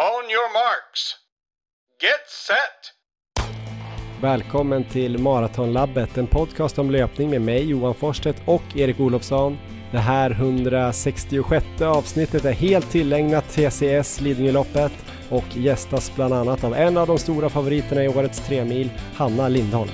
On your marks. Get set! Välkommen till Maratonlabbet, en podcast om löpning med mig Johan Forsstedt och Erik Olofsson. Det här 166 avsnittet är helt tillägnat TCS Lidingöloppet och gästas bland annat av en av de stora favoriterna i årets tremil, Hanna Lindholm.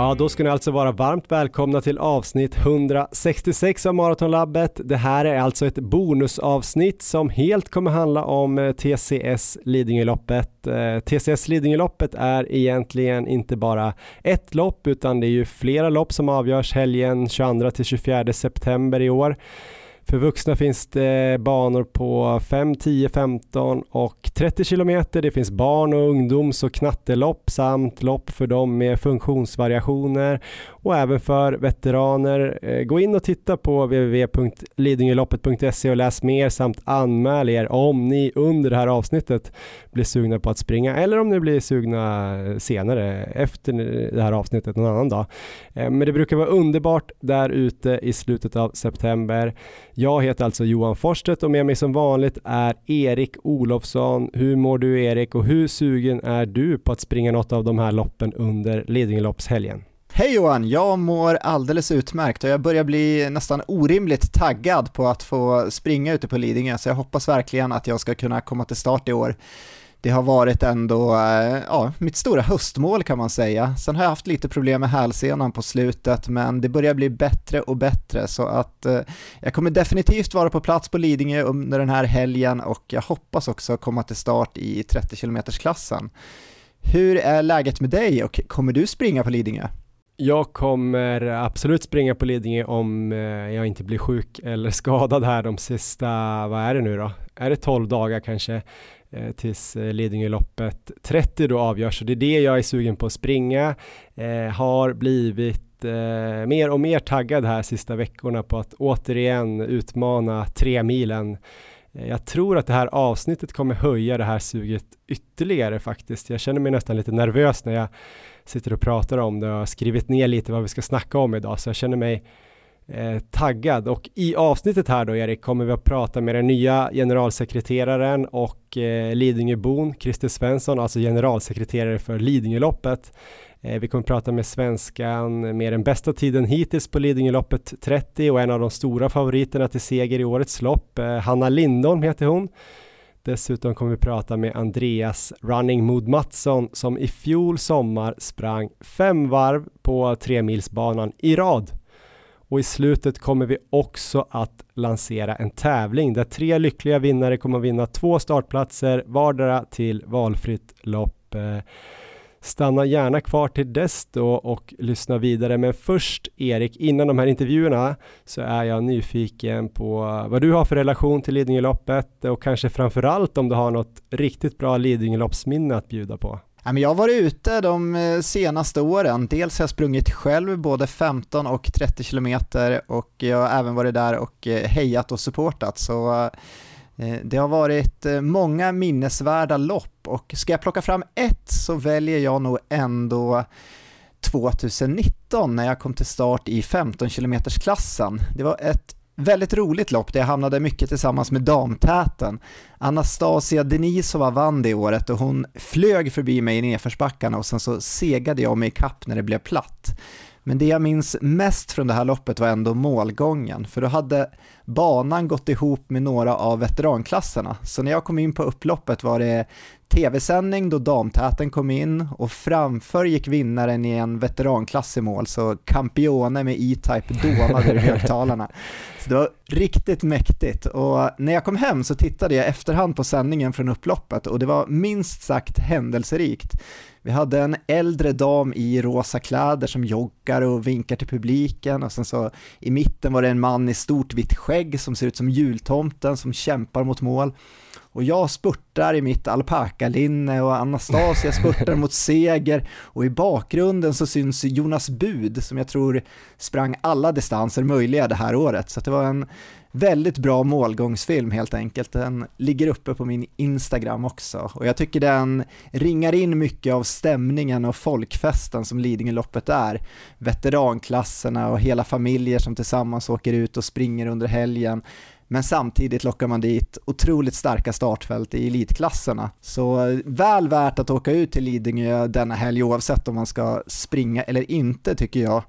Ja, då ska ni alltså vara varmt välkomna till avsnitt 166 av Maratonlabbet. Det här är alltså ett bonusavsnitt som helt kommer handla om eh, TCS Lidingöloppet. Eh, TCS Lidingöloppet är egentligen inte bara ett lopp utan det är ju flera lopp som avgörs helgen 22 till 24 september i år. För vuxna finns det banor på 5, 10, 15 och 30 kilometer. Det finns barn och ungdoms och knattelopp samt lopp för dem med funktionsvariationer och även för veteraner. Eh, gå in och titta på www.lidingöloppet.se och läs mer samt anmäl er om ni under det här avsnittet blir sugna på att springa eller om ni blir sugna senare efter det här avsnittet någon annan dag. Eh, men det brukar vara underbart där ute i slutet av september. Jag heter alltså Johan Forsstedt och med mig som vanligt är Erik Olofsson. Hur mår du Erik och hur sugen är du på att springa något av de här loppen under Lidingöloppshelgen? Hej Johan, jag mår alldeles utmärkt och jag börjar bli nästan orimligt taggad på att få springa ute på Lidingö så jag hoppas verkligen att jag ska kunna komma till start i år det har varit ändå eh, ja, mitt stora höstmål kan man säga. Sen har jag haft lite problem med hälsenan på slutet men det börjar bli bättre och bättre så att eh, jag kommer definitivt vara på plats på Lidingö under den här helgen och jag hoppas också komma till start i 30 km klassen. Hur är läget med dig och kommer du springa på Lidingö? Jag kommer absolut springa på Lidingö om eh, jag inte blir sjuk eller skadad här de sista, vad är det nu då? Är det 12 dagar kanske? Eh, tills eh, Lidingöloppet 30 då avgörs. Och det är det jag är sugen på att springa. Eh, har blivit eh, mer och mer taggad här sista veckorna på att återigen utmana tre milen. Eh, jag tror att det här avsnittet kommer höja det här suget ytterligare faktiskt. Jag känner mig nästan lite nervös när jag sitter och pratar om det och har skrivit ner lite vad vi ska snacka om idag, så jag känner mig eh, taggad och i avsnittet här då Erik kommer vi att prata med den nya generalsekreteraren och eh, Lidingöbon Christer Svensson, alltså generalsekreterare för Lidingöloppet. Eh, vi kommer att prata med svenskan med den bästa tiden hittills på Lidingöloppet 30 och en av de stora favoriterna till seger i årets lopp. Eh, Hanna Lindholm heter hon. Dessutom kommer vi prata med Andreas Running Mood Mattsson som i fjol sommar sprang fem varv på tremilsbanan i rad. Och i slutet kommer vi också att lansera en tävling där tre lyckliga vinnare kommer att vinna två startplatser vardera till valfritt lopp. Eh, Stanna gärna kvar till dess då och lyssna vidare. Men först Erik, innan de här intervjuerna så är jag nyfiken på vad du har för relation till Lidingöloppet och kanske framförallt om du har något riktigt bra Lidingöloppsminne att bjuda på. Jag har varit ute de eh, senaste åren. Dels har jag sprungit själv både 15 och 30 kilometer och jag har även varit där och eh, hejat och supportat. Så eh, Eh, det har varit eh, många minnesvärda lopp och ska jag plocka fram ett så väljer jag nog ändå 2019 när jag kom till start i 15 km klassen. Det var ett Väldigt roligt lopp där jag hamnade mycket tillsammans med damtäten. Anastasia Denisova vann det året och hon flög förbi mig i nedförsbackarna och sen så segade jag mig i kapp när det blev platt. Men det jag minns mest från det här loppet var ändå målgången, för då hade banan gått ihop med några av veteranklasserna. Så när jag kom in på upploppet var det tv-sändning då damtäten kom in och framför gick vinnaren i en veteranklass i mål, så Campione med E-Type dånade i högtalarna. Så det var riktigt mäktigt och när jag kom hem så tittade jag efterhand på sändningen från upploppet och det var minst sagt händelserikt. Vi hade en äldre dam i rosa kläder som joggar och vinkar till publiken och sen så i mitten var det en man i stort vitt skägg som ser ut som jultomten som kämpar mot mål. och jag spurtar i mitt alpakalinne och Anastasia spurtar mot seger och i bakgrunden så syns Jonas Bud som jag tror sprang alla distanser möjliga det här året. Så det var en väldigt bra målgångsfilm helt enkelt. Den ligger uppe på min Instagram också och jag tycker den ringar in mycket av stämningen och folkfesten som Lidingöloppet är. Veteranklasserna och hela familjer som tillsammans åker ut och springer under helgen. Men samtidigt lockar man dit otroligt starka startfält i elitklasserna. Så väl värt att åka ut till Lidingö denna helg oavsett om man ska springa eller inte tycker jag.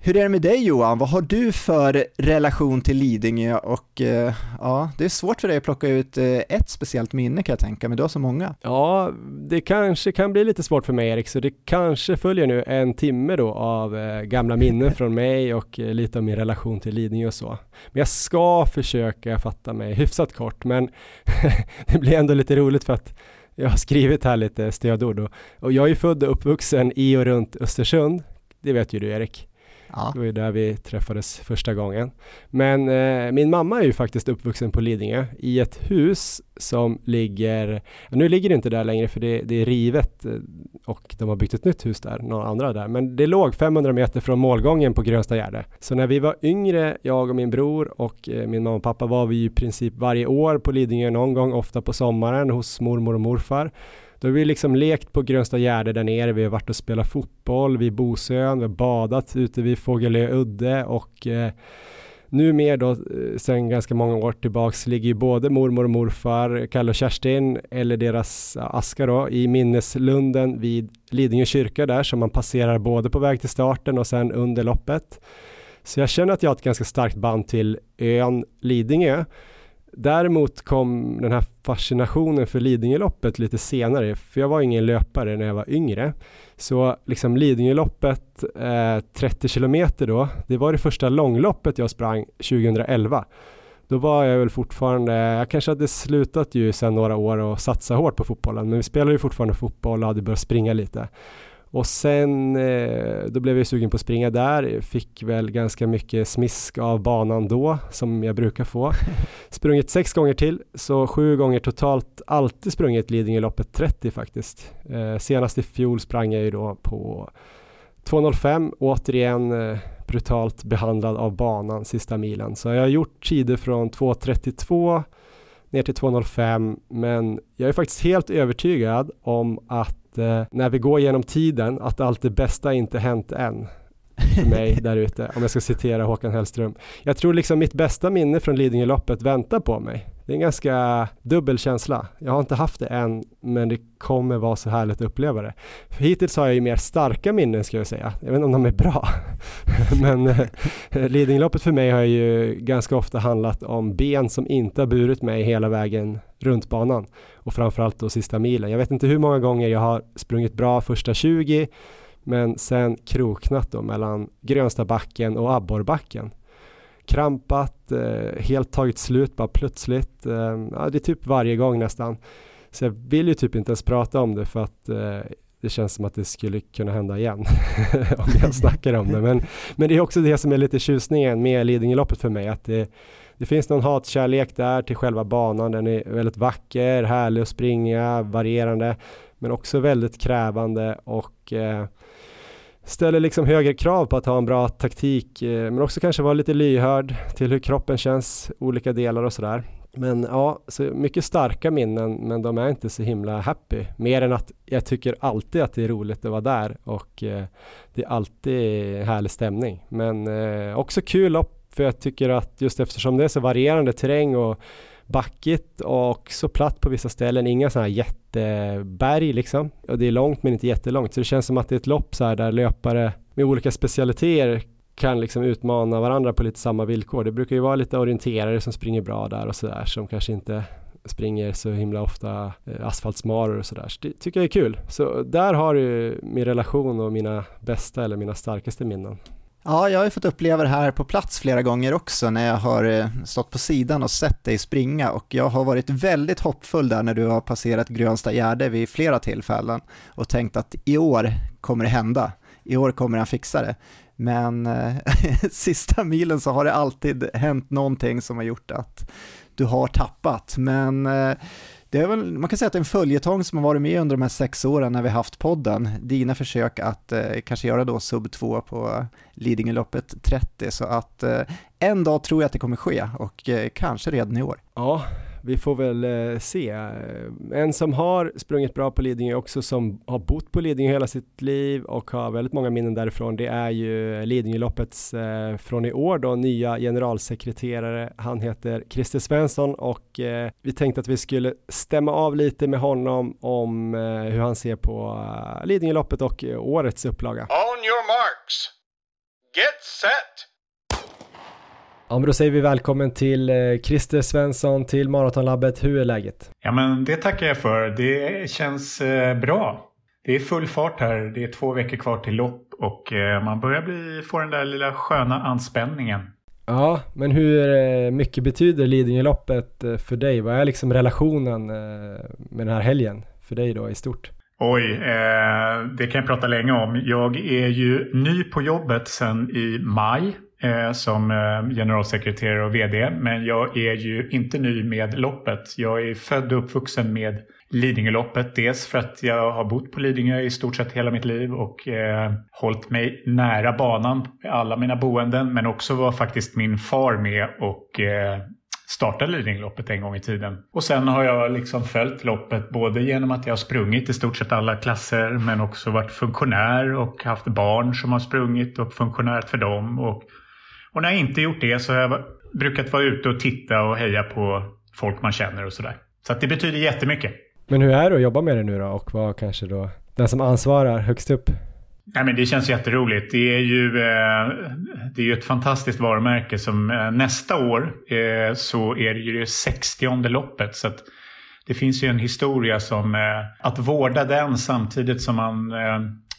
Hur är det med dig Johan? Vad har du för relation till Lidingö? Och eh, ja, det är svårt för dig att plocka ut eh, ett speciellt minne kan jag tänka, men du har så många. Ja, det kanske kan bli lite svårt för mig Erik, så det kanske följer nu en timme då av eh, gamla minnen från mig och eh, lite av min relation till Lidingö och så. Men jag ska försöka fatta mig hyfsat kort, men det blir ändå lite roligt för att jag har skrivit här lite stödord och, och jag är född och uppvuxen i och runt Östersund. Det vet ju du Erik. Ja. Det var ju där vi träffades första gången. Men eh, min mamma är ju faktiskt uppvuxen på Lidingö i ett hus som ligger, nu ligger det inte där längre för det, det, är rivet eh, och de har byggt ett nytt hus där, några andra där. Men det låg 500 meter från målgången på Grönstagärde. Så när vi var yngre, jag och min bror och eh, min mamma och pappa var vi i princip varje år på Lidingö någon gång, ofta på sommaren hos mormor och morfar. Då har vi liksom lekt på Grönsta Gärde där nere, vi har varit och spelat fotboll vid Bosön, vi har badat ute vid Fågelö udde och eh, nu mer då, eh, sen ganska många år tillbaks, ligger ju både mormor och morfar, Kalle och Kerstin, eller deras eh, aska då, i minneslunden vid Lidingö kyrka där, som man passerar både på väg till starten och sen under loppet. Så jag känner att jag har ett ganska starkt band till ön Lidingö. Däremot kom den här fascinationen för Lidingöloppet lite senare, för jag var ingen löpare när jag var yngre. Så liksom Lidingöloppet, eh, 30 kilometer då, det var det första långloppet jag sprang 2011. Då var jag väl fortfarande, jag kanske hade slutat ju sedan några år och satsa hårt på fotbollen, men vi spelade ju fortfarande fotboll och hade börjat springa lite. Och sen eh, då blev jag sugen på att springa där, fick väl ganska mycket smisk av banan då som jag brukar få. Sprungit sex gånger till, så sju gånger totalt, alltid sprungit Lidingöloppet 30 faktiskt. Eh, senast i fjol sprang jag ju då på 2.05, återigen eh, brutalt behandlad av banan sista milen. Så jag har gjort tider från 2.32 ner till 2.05 men jag är faktiskt helt övertygad om att Eh, när vi går genom tiden att allt det bästa inte hänt än för mig där ute, om jag ska citera Håkan Hellström. Jag tror liksom mitt bästa minne från Lidingöloppet väntar på mig. Det är en ganska dubbel känsla. Jag har inte haft det än, men det kommer vara så härligt att uppleva det. För hittills har jag ju mer starka minnen ska jag säga. Jag vet inte om de är bra. men eh, Lidingöloppet för mig har ju ganska ofta handlat om ben som inte har burit mig hela vägen runt banan och framförallt då sista milen. Jag vet inte hur många gånger jag har sprungit bra första 20 men sen kroknat då mellan Grönstabacken och Abborrbacken. Krampat, eh, helt tagit slut bara plötsligt. Eh, ja, det är typ varje gång nästan. Så jag vill ju typ inte ens prata om det för att eh, det känns som att det skulle kunna hända igen om jag snackar om det. Men, men det är också det som är lite tjusningen med Lidingöloppet för mig, att det, det finns någon hatkärlek där till själva banan. Den är väldigt vacker, härlig att springa, varierande, men också väldigt krävande och eh, ställer liksom högre krav på att ha en bra taktik, eh, men också kanske vara lite lyhörd till hur kroppen känns, olika delar och sådär. Men ja, så mycket starka minnen, men de är inte så himla happy. Mer än att jag tycker alltid att det är roligt att vara där och eh, det är alltid härlig stämning. Men eh, också kul lopp, för jag tycker att just eftersom det är så varierande terräng och backigt och så platt på vissa ställen, inga sådana här jätte berg liksom. Och det är långt men inte jättelångt, så det känns som att det är ett lopp så här där löpare med olika specialiteter kan liksom utmana varandra på lite samma villkor. Det brukar ju vara lite orienterare som springer bra där och sådär som kanske inte springer så himla ofta eh, asfaltsmaror och sådär. Så det tycker jag är kul. Så där har du min relation och mina bästa eller mina starkaste minnen. Ja, jag har ju fått uppleva det här på plats flera gånger också när jag har eh, stått på sidan och sett dig springa och jag har varit väldigt hoppfull där när du har passerat Grönsta Gärde vid flera tillfällen och tänkt att i år kommer det hända, i år kommer han fixa det. Men eh, sista milen så har det alltid hänt någonting som har gjort att du har tappat. Men eh, det är väl, man kan säga att det är en följetong som har varit med under de här sex åren när vi haft podden. Dina försök att eh, kanske göra då sub 2 på Lidingöloppet 30, så att eh, en dag tror jag att det kommer ske och eh, kanske redan i år. Ja, vi får väl eh, se. En som har sprungit bra på Lidingö också, som har bott på Lidingö hela sitt liv och har väldigt många minnen därifrån, det är ju Lidingöloppets eh, från i år då, nya generalsekreterare. Han heter Christer Svensson och eh, vi tänkte att vi skulle stämma av lite med honom om eh, hur han ser på eh, Lidingöloppet och eh, årets upplaga. On your marks. Get set! Ja, men då säger vi välkommen till eh, Christer Svensson till Maratonlabbet. Hur är läget? Ja, men det tackar jag för. Det känns eh, bra. Det är full fart här. Det är två veckor kvar till lopp och eh, man börjar bli, få den där lilla sköna anspänningen. Ja, men hur mycket betyder Lidingöloppet för dig? Vad är liksom relationen med den här helgen för dig då i stort? Oj, eh, det kan jag prata länge om. Jag är ju ny på jobbet sedan i maj eh, som eh, generalsekreterare och VD. Men jag är ju inte ny med loppet. Jag är född och uppvuxen med Lidingöloppet. Dels för att jag har bott på Lidingö i stort sett hela mitt liv och eh, hållit mig nära banan med alla mina boenden. Men också var faktiskt min far med och eh, startade Lidingöloppet en gång i tiden. Och sen har jag liksom följt loppet både genom att jag har sprungit i stort sett alla klasser men också varit funktionär och haft barn som har sprungit och funktionärt för dem. Och och när jag inte gjort det så har jag brukat vara ute och titta och heja på folk man känner och sådär. Så att det betyder jättemycket. Men hur är det att jobba med det nu då och vara kanske då den som ansvarar högst upp? Nej, men det känns jätteroligt. Det är ju, eh, det är ju ett fantastiskt varumärke som eh, nästa år eh, så är det ju det 60 loppet. Så det finns ju en historia som att vårda den samtidigt som man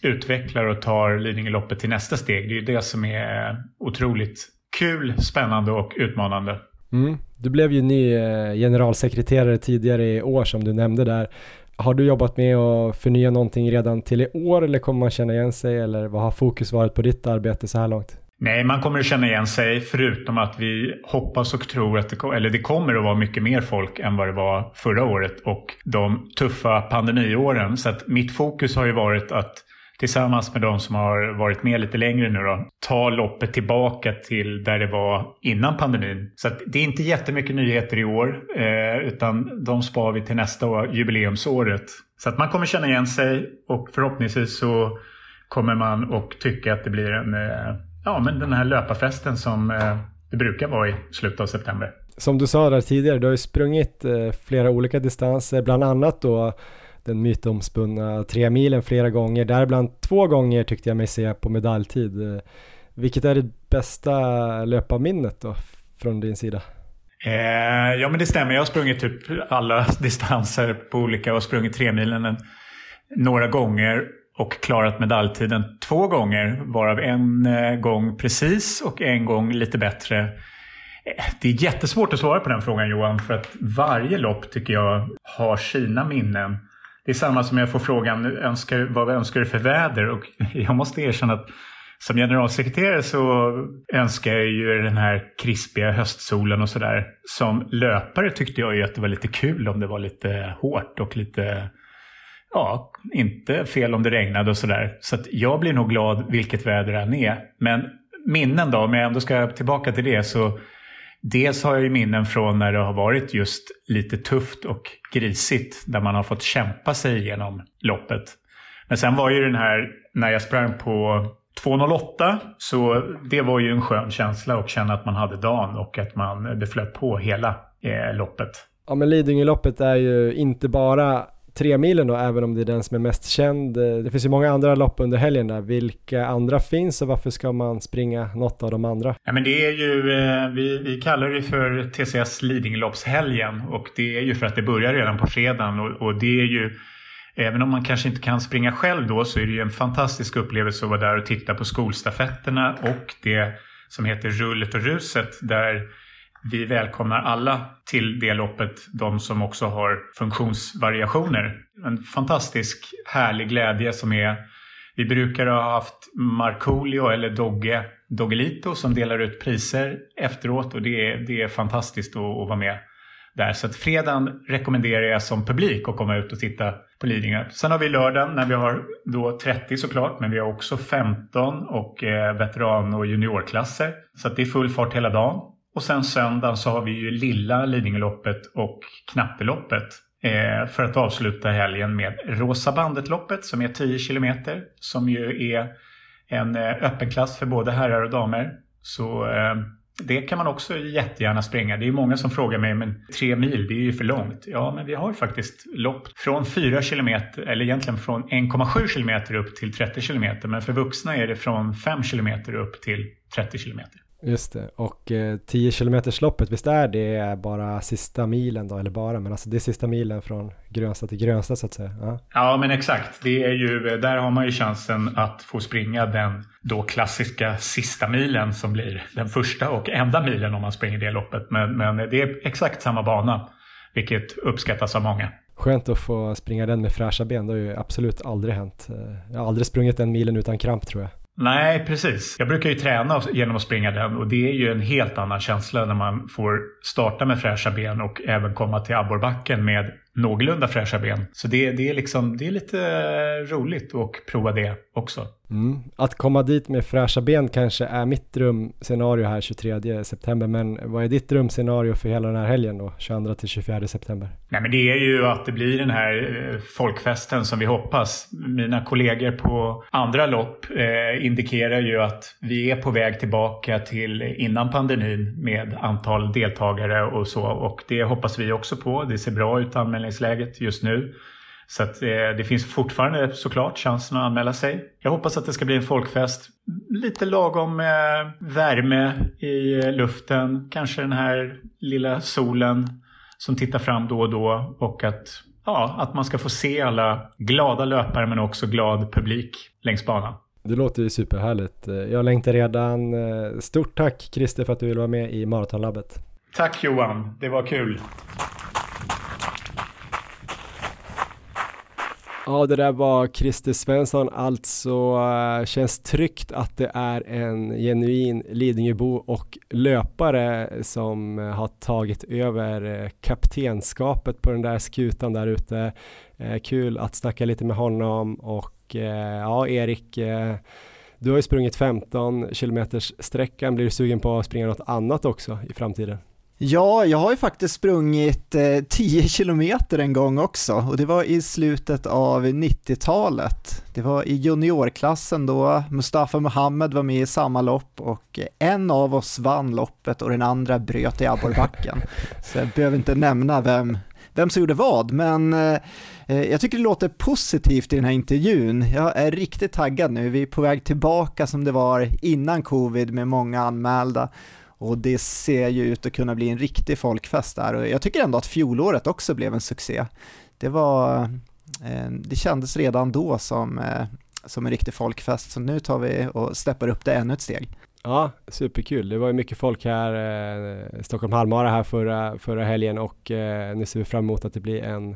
utvecklar och tar Lidingöloppet till nästa steg. Det är ju det som är otroligt kul, spännande och utmanande. Mm. Du blev ju ny eh, generalsekreterare tidigare i år som du nämnde där. Har du jobbat med att förnya någonting redan till i år eller kommer man känna igen sig eller vad har fokus varit på ditt arbete så här långt? Nej, man kommer att känna igen sig förutom att vi hoppas och tror att det, eller det kommer att vara mycket mer folk än vad det var förra året och de tuffa pandemiåren. Så att mitt fokus har ju varit att tillsammans med de som har varit med lite längre nu då, ta loppet tillbaka till där det var innan pandemin. Så det är inte jättemycket nyheter i år, eh, utan de spar vi till nästa år, jubileumsåret. Så att man kommer känna igen sig och förhoppningsvis så kommer man och tycka att det blir en, eh, ja men den här löparfesten som eh, det brukar vara i slutet av september. Som du sa där tidigare, du har ju sprungit eh, flera olika distanser, bland annat då den mytomspunna tre milen flera gånger, däribland två gånger tyckte jag mig se på medaljtid. Eh, vilket är det bästa löparminnet då från din sida? Eh, ja men det stämmer, jag har sprungit typ alla distanser på olika och sprungit tre milen några gånger och klarat medaljtiden två gånger, varav en eh, gång precis och en gång lite bättre. Eh, det är jättesvårt att svara på den frågan Johan, för att varje lopp tycker jag har sina minnen. Det är samma som jag får frågan, önskar, vad önskar du för väder? Och jag måste erkänna att som generalsekreterare så önskar jag ju den här krispiga höstsolen och sådär. Som löpare tyckte jag ju att det var lite kul om det var lite hårt och lite, ja, inte fel om det regnade och sådär. Så att jag blir nog glad vilket väder det än är. Men minnen då, om jag ändå ska tillbaka till det så Dels har jag ju minnen från när det har varit just lite tufft och grisigt där man har fått kämpa sig igenom loppet. Men sen var ju den här när jag sprang på 2.08 så det var ju en skön känsla att känna att man hade dagen och att man, det flöt på hela eh, loppet. Ja men Lidingöloppet är ju inte bara tre milen då, även om det är den som är mest känd. Eh, det finns ju många andra lopp under helgen där. Vilka andra finns och varför ska man springa något av de andra? Ja, men det är ju, eh, vi, vi kallar det för TCS Lidingöloppshelgen och det är ju för att det börjar redan på fredagen och, och det är ju Även om man kanske inte kan springa själv då så är det ju en fantastisk upplevelse att vara där och titta på skolstafetterna och det som heter Rullet och ruset där vi välkomnar alla till det loppet, de som också har funktionsvariationer. En fantastisk härlig glädje som är vi brukar ha haft Markoolio eller Dogge, Doggelito som delar ut priser efteråt och det är, det är fantastiskt att, att vara med. där. Så att fredagen rekommenderar jag som publik att komma ut och titta på Lidingö. Sen har vi lördagen när vi har då 30 såklart, men vi har också 15 och eh, veteran och juniorklasser. Så att det är full fart hela dagen. Och sen söndag så har vi ju lilla Lidingöloppet och Knappeloppet. eh, för att avsluta helgen med Rosa bandet-loppet som är 10 kilometer som ju är en eh, öppen klass för både herrar och damer. Så eh, det kan man också jättegärna springa. Det är många som frågar mig, men tre mil, det är ju för långt. Ja, men vi har faktiskt lopp från 4 kilometer, eller egentligen från 1,7 kilometer upp till 30 kilometer. Men för vuxna är det från 5 kilometer upp till 30 kilometer. Just det, och eh, 10 km loppet, visst är det bara sista milen då, eller bara, men alltså det är sista milen från Grönstad till Grönstad så att säga. Ja, ja men exakt. Det är ju, där har man ju chansen att få springa den då klassiska sista milen som blir den första och enda milen om man springer det loppet. Men, men det är exakt samma bana, vilket uppskattas av många. Skönt att få springa den med fräscha ben, det har ju absolut aldrig hänt. Jag har aldrig sprungit den milen utan kramp tror jag. Nej, precis. Jag brukar ju träna genom att springa den och det är ju en helt annan känsla när man får starta med fräscha ben och även komma till abborrbacken med någorlunda fräscha ben. Så det, det, är, liksom, det är lite roligt att prova det också. Mm. Att komma dit med fräscha ben kanske är mitt drömscenario här 23 september, men vad är ditt drömscenario för hela den här helgen då, 22 till 24 september? Nej, men det är ju att det blir den här eh, folkfesten som vi hoppas. Mina kollegor på andra lopp eh, indikerar ju att vi är på väg tillbaka till innan pandemin med antal deltagare och så och det hoppas vi också på. Det ser bra ut anmälningsläget just nu. Så att, eh, det finns fortfarande såklart chansen att anmäla sig. Jag hoppas att det ska bli en folkfest. Lite lagom eh, värme i luften. Kanske den här lilla solen som tittar fram då och då. Och att, ja, att man ska få se alla glada löpare men också glad publik längs banan. Det låter ju superhärligt. Jag längtar redan. Stort tack Christer för att du vill vara med i Maratonlabbet. Tack Johan, det var kul. Ja, det där var Christer Svensson, alltså äh, känns tryggt att det är en genuin Lidingöbo och löpare som eh, har tagit över eh, kaptenskapet på den där skutan där ute. kul att snacka lite med honom och ja, Erik, du har ju sprungit 15 kilometers sträckan. Blir du sugen på att springa något annat också i framtiden? Ja, jag har ju faktiskt sprungit eh, 10 kilometer en gång också och det var i slutet av 90-talet. Det var i juniorklassen då, Mustafa Mohammed var med i samma lopp och en av oss vann loppet och den andra bröt i abborrbacken. Så jag behöver inte nämna vem, vem som gjorde vad, men eh, jag tycker det låter positivt i den här intervjun. Jag är riktigt taggad nu, vi är på väg tillbaka som det var innan covid med många anmälda och det ser ju ut att kunna bli en riktig folkfest där och jag tycker ändå att fjolåret också blev en succé. Det var, eh, det kändes redan då som, eh, som en riktig folkfest så nu tar vi och steppar upp det ännu ett steg. Ja, superkul. Det var ju mycket folk här, eh, Stockholm Halmara här förra, förra helgen och eh, nu ser vi fram emot att det blir en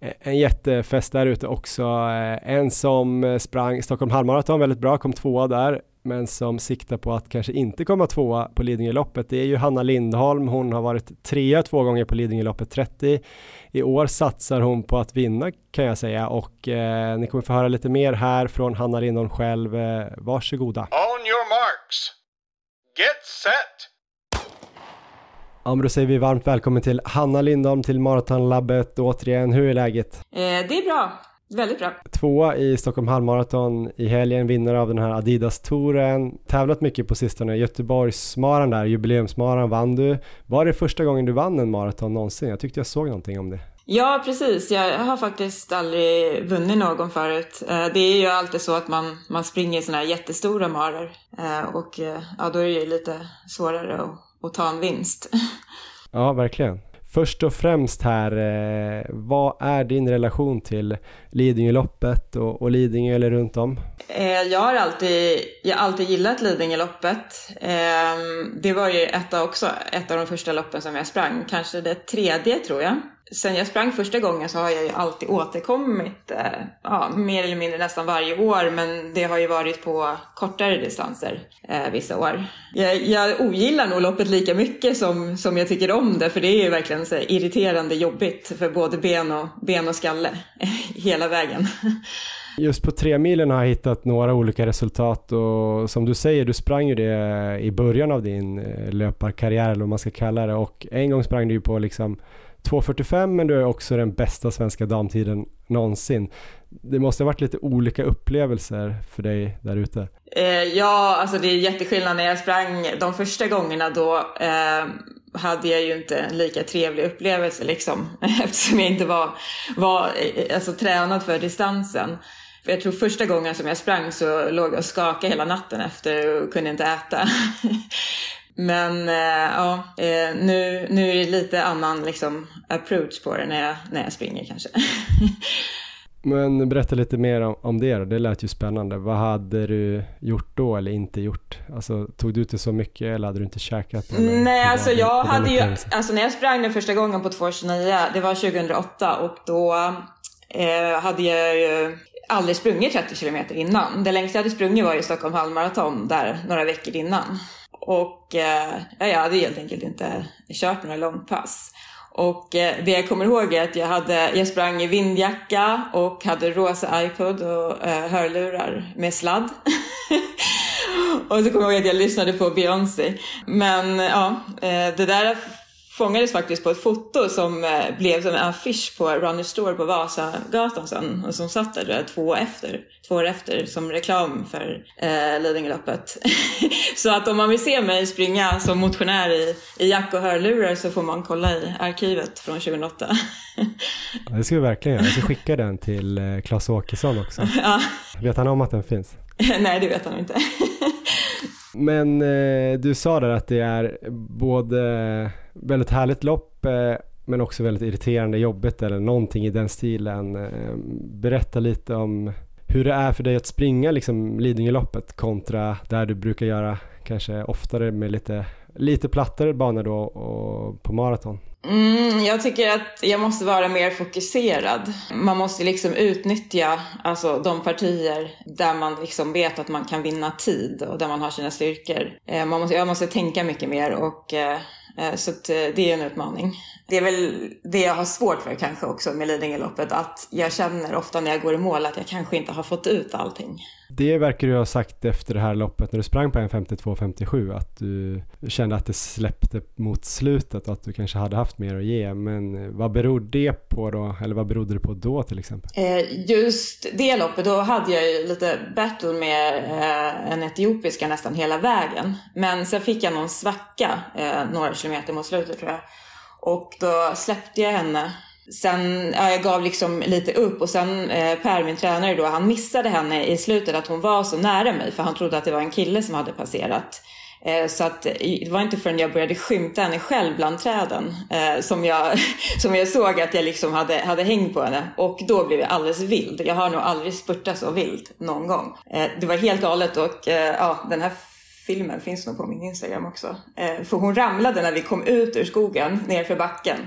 en jättefest där ute också. Eh, en som eh, sprang Stockholm halvmaraton väldigt bra, kom tvåa där men som siktar på att kanske inte komma tvåa på Lidingöloppet, det är ju Hanna Lindholm. Hon har varit trea två gånger på Lidingöloppet 30. I år satsar hon på att vinna kan jag säga och eh, ni kommer få höra lite mer här från Hanna Lindholm själv. Eh, varsågoda. On your marks. Get set. Ja, men då säger vi varmt välkommen till Hanna Lindholm till Maratonlabbet återigen. Hur är läget? Eh, det är bra. Väldigt bra. Tvåa i Stockholm halvmaraton i helgen, vinnare av den här Adidas-touren. Tävlat mycket på sistone. Göteborgsmaran där, jubileumsmaran vann du. Var det första gången du vann en maraton någonsin? Jag tyckte jag såg någonting om det. Ja, precis. Jag har faktiskt aldrig vunnit någon förut. Eh, det är ju alltid så att man, man springer sådana här jättestora maror. Eh, och eh, ja, då är det ju lite svårare att, att ta en vinst. Ja, verkligen. Först och främst här, eh, vad är din relation till Lidingöloppet och, och Lidingö eller runt om? Eh, jag har alltid, jag har alltid gillat Lidingöloppet. Eh, det var ju ett av, också ett av de första loppen som jag sprang, kanske det tredje tror jag sen jag sprang första gången så har jag ju alltid återkommit, eh, ja, mer eller mindre nästan varje år, men det har ju varit på kortare distanser eh, vissa år. Jag, jag ogillar nog loppet lika mycket som, som jag tycker om det, för det är ju verkligen så irriterande jobbigt för både ben och, ben och skalle hela vägen. Just på tre milen har jag hittat några olika resultat och som du säger, du sprang ju det i början av din eh, löparkarriär eller vad man ska kalla det och en gång sprang du ju på liksom 2.45 men du är också den bästa svenska damtiden någonsin. Det måste ha varit lite olika upplevelser för dig där ute. Eh, ja, alltså det är jätteskillnad. När jag sprang de första gångerna då eh, hade jag ju inte en lika trevlig upplevelse liksom. Eftersom jag inte var, var eh, alltså, tränad för distansen. För jag tror första gången som jag sprang så låg jag och skakade hela natten efter och kunde inte äta. Men eh, ja, eh, nu, nu är det lite annan liksom, approach på det när jag, när jag springer kanske. Men berätta lite mer om, om det då, det lät ju spännande. Vad hade du gjort då eller inte gjort? Alltså tog du inte så mycket eller hade du inte käkat? Eller? Nej, alltså jag hade ju, alltså när jag sprang den första gången på 2.29, det var 2008 och då eh, hade jag ju aldrig sprungit 30 kilometer innan. Det längsta jag hade sprungit var ju Stockholm halvmaraton där några veckor innan. Och eh, jag hade helt enkelt inte kört några långpass. Och eh, det jag kommer ihåg är att jag, hade, jag sprang i vindjacka och hade rosa iPod och eh, hörlurar med sladd. och så kommer jag ihåg att jag lyssnade på Beyoncé. Men ja, eh, det där fångades faktiskt på ett foto som eh, blev som en affisch på Runner Store på Vasagatan sen och som satt där två, efter, två år efter som reklam för eh, Lidingöloppet. så att om man vill se mig springa som motionär i, i jack och hörlurar så får man kolla i arkivet från 2008. det ska vi verkligen göra. Jag ska skicka den till eh, Claes Åkesson också. ja. Vet han om att den finns? Nej, det vet han inte. Men eh, du sa där att det är både väldigt härligt lopp eh, men också väldigt irriterande jobbigt eller någonting i den stilen. Eh, berätta lite om hur det är för dig att springa liksom Lidingöloppet kontra där du brukar göra kanske oftare med lite, lite plattare banor då och på maraton. Mm, jag tycker att jag måste vara mer fokuserad. Man måste liksom utnyttja alltså, de partier där man liksom vet att man kan vinna tid och där man har sina styrkor. Eh, man måste, jag måste tänka mycket mer och Eh, Eh, så eh, det är en utmaning. Det är väl det jag har svårt för kanske också med Lidingöloppet, att jag känner ofta när jag går i mål att jag kanske inte har fått ut allting. Det verkar du ha sagt efter det här loppet när du sprang på 1.52.57 att du kände att det släppte mot slutet och att du kanske hade haft mer att ge. Men eh, vad beror det på då? Eller vad berodde det på då till exempel? Eh, just det loppet, då hade jag ju lite battle med eh, en etiopiska nästan hela vägen. Men sen fick jag någon svacka några kilometer mot slutet tror jag. Och då släppte jag henne. Sen, ja, jag gav liksom lite upp och sen eh, Per, min tränare då, han missade henne i slutet att hon var så nära mig för han trodde att det var en kille som hade passerat. Eh, så att det var inte förrän jag började skymta henne själv bland träden eh, som, jag, som jag såg att jag liksom hade, hade häng på henne. Och då blev jag alldeles vild. Jag har nog aldrig spurtat så vild någon gång. Eh, det var helt galet och eh, ja, den här filmen finns nog på min Instagram också. Eh, för hon ramlade när vi kom ut ur skogen nerför backen.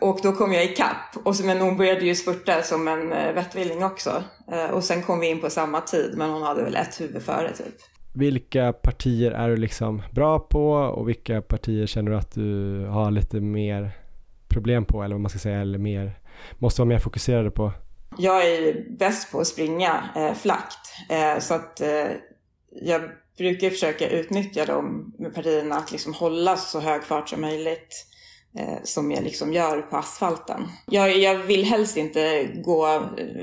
Och då kom jag ikapp. Och så, men hon började ju spurta som en eh, vettvilling också. Eh, och sen kom vi in på samma tid, men hon hade väl ett huvud före typ. Vilka partier är du liksom bra på och vilka partier känner du att du har lite mer problem på eller vad man ska säga, eller mer, måste vara mer fokuserad på? Jag är bäst på att springa eh, flakt. Eh, så att eh, jag brukar försöka utnyttja de partierna att liksom hålla så hög fart som möjligt eh, som jag liksom gör på asfalten. Jag, jag vill helst inte gå,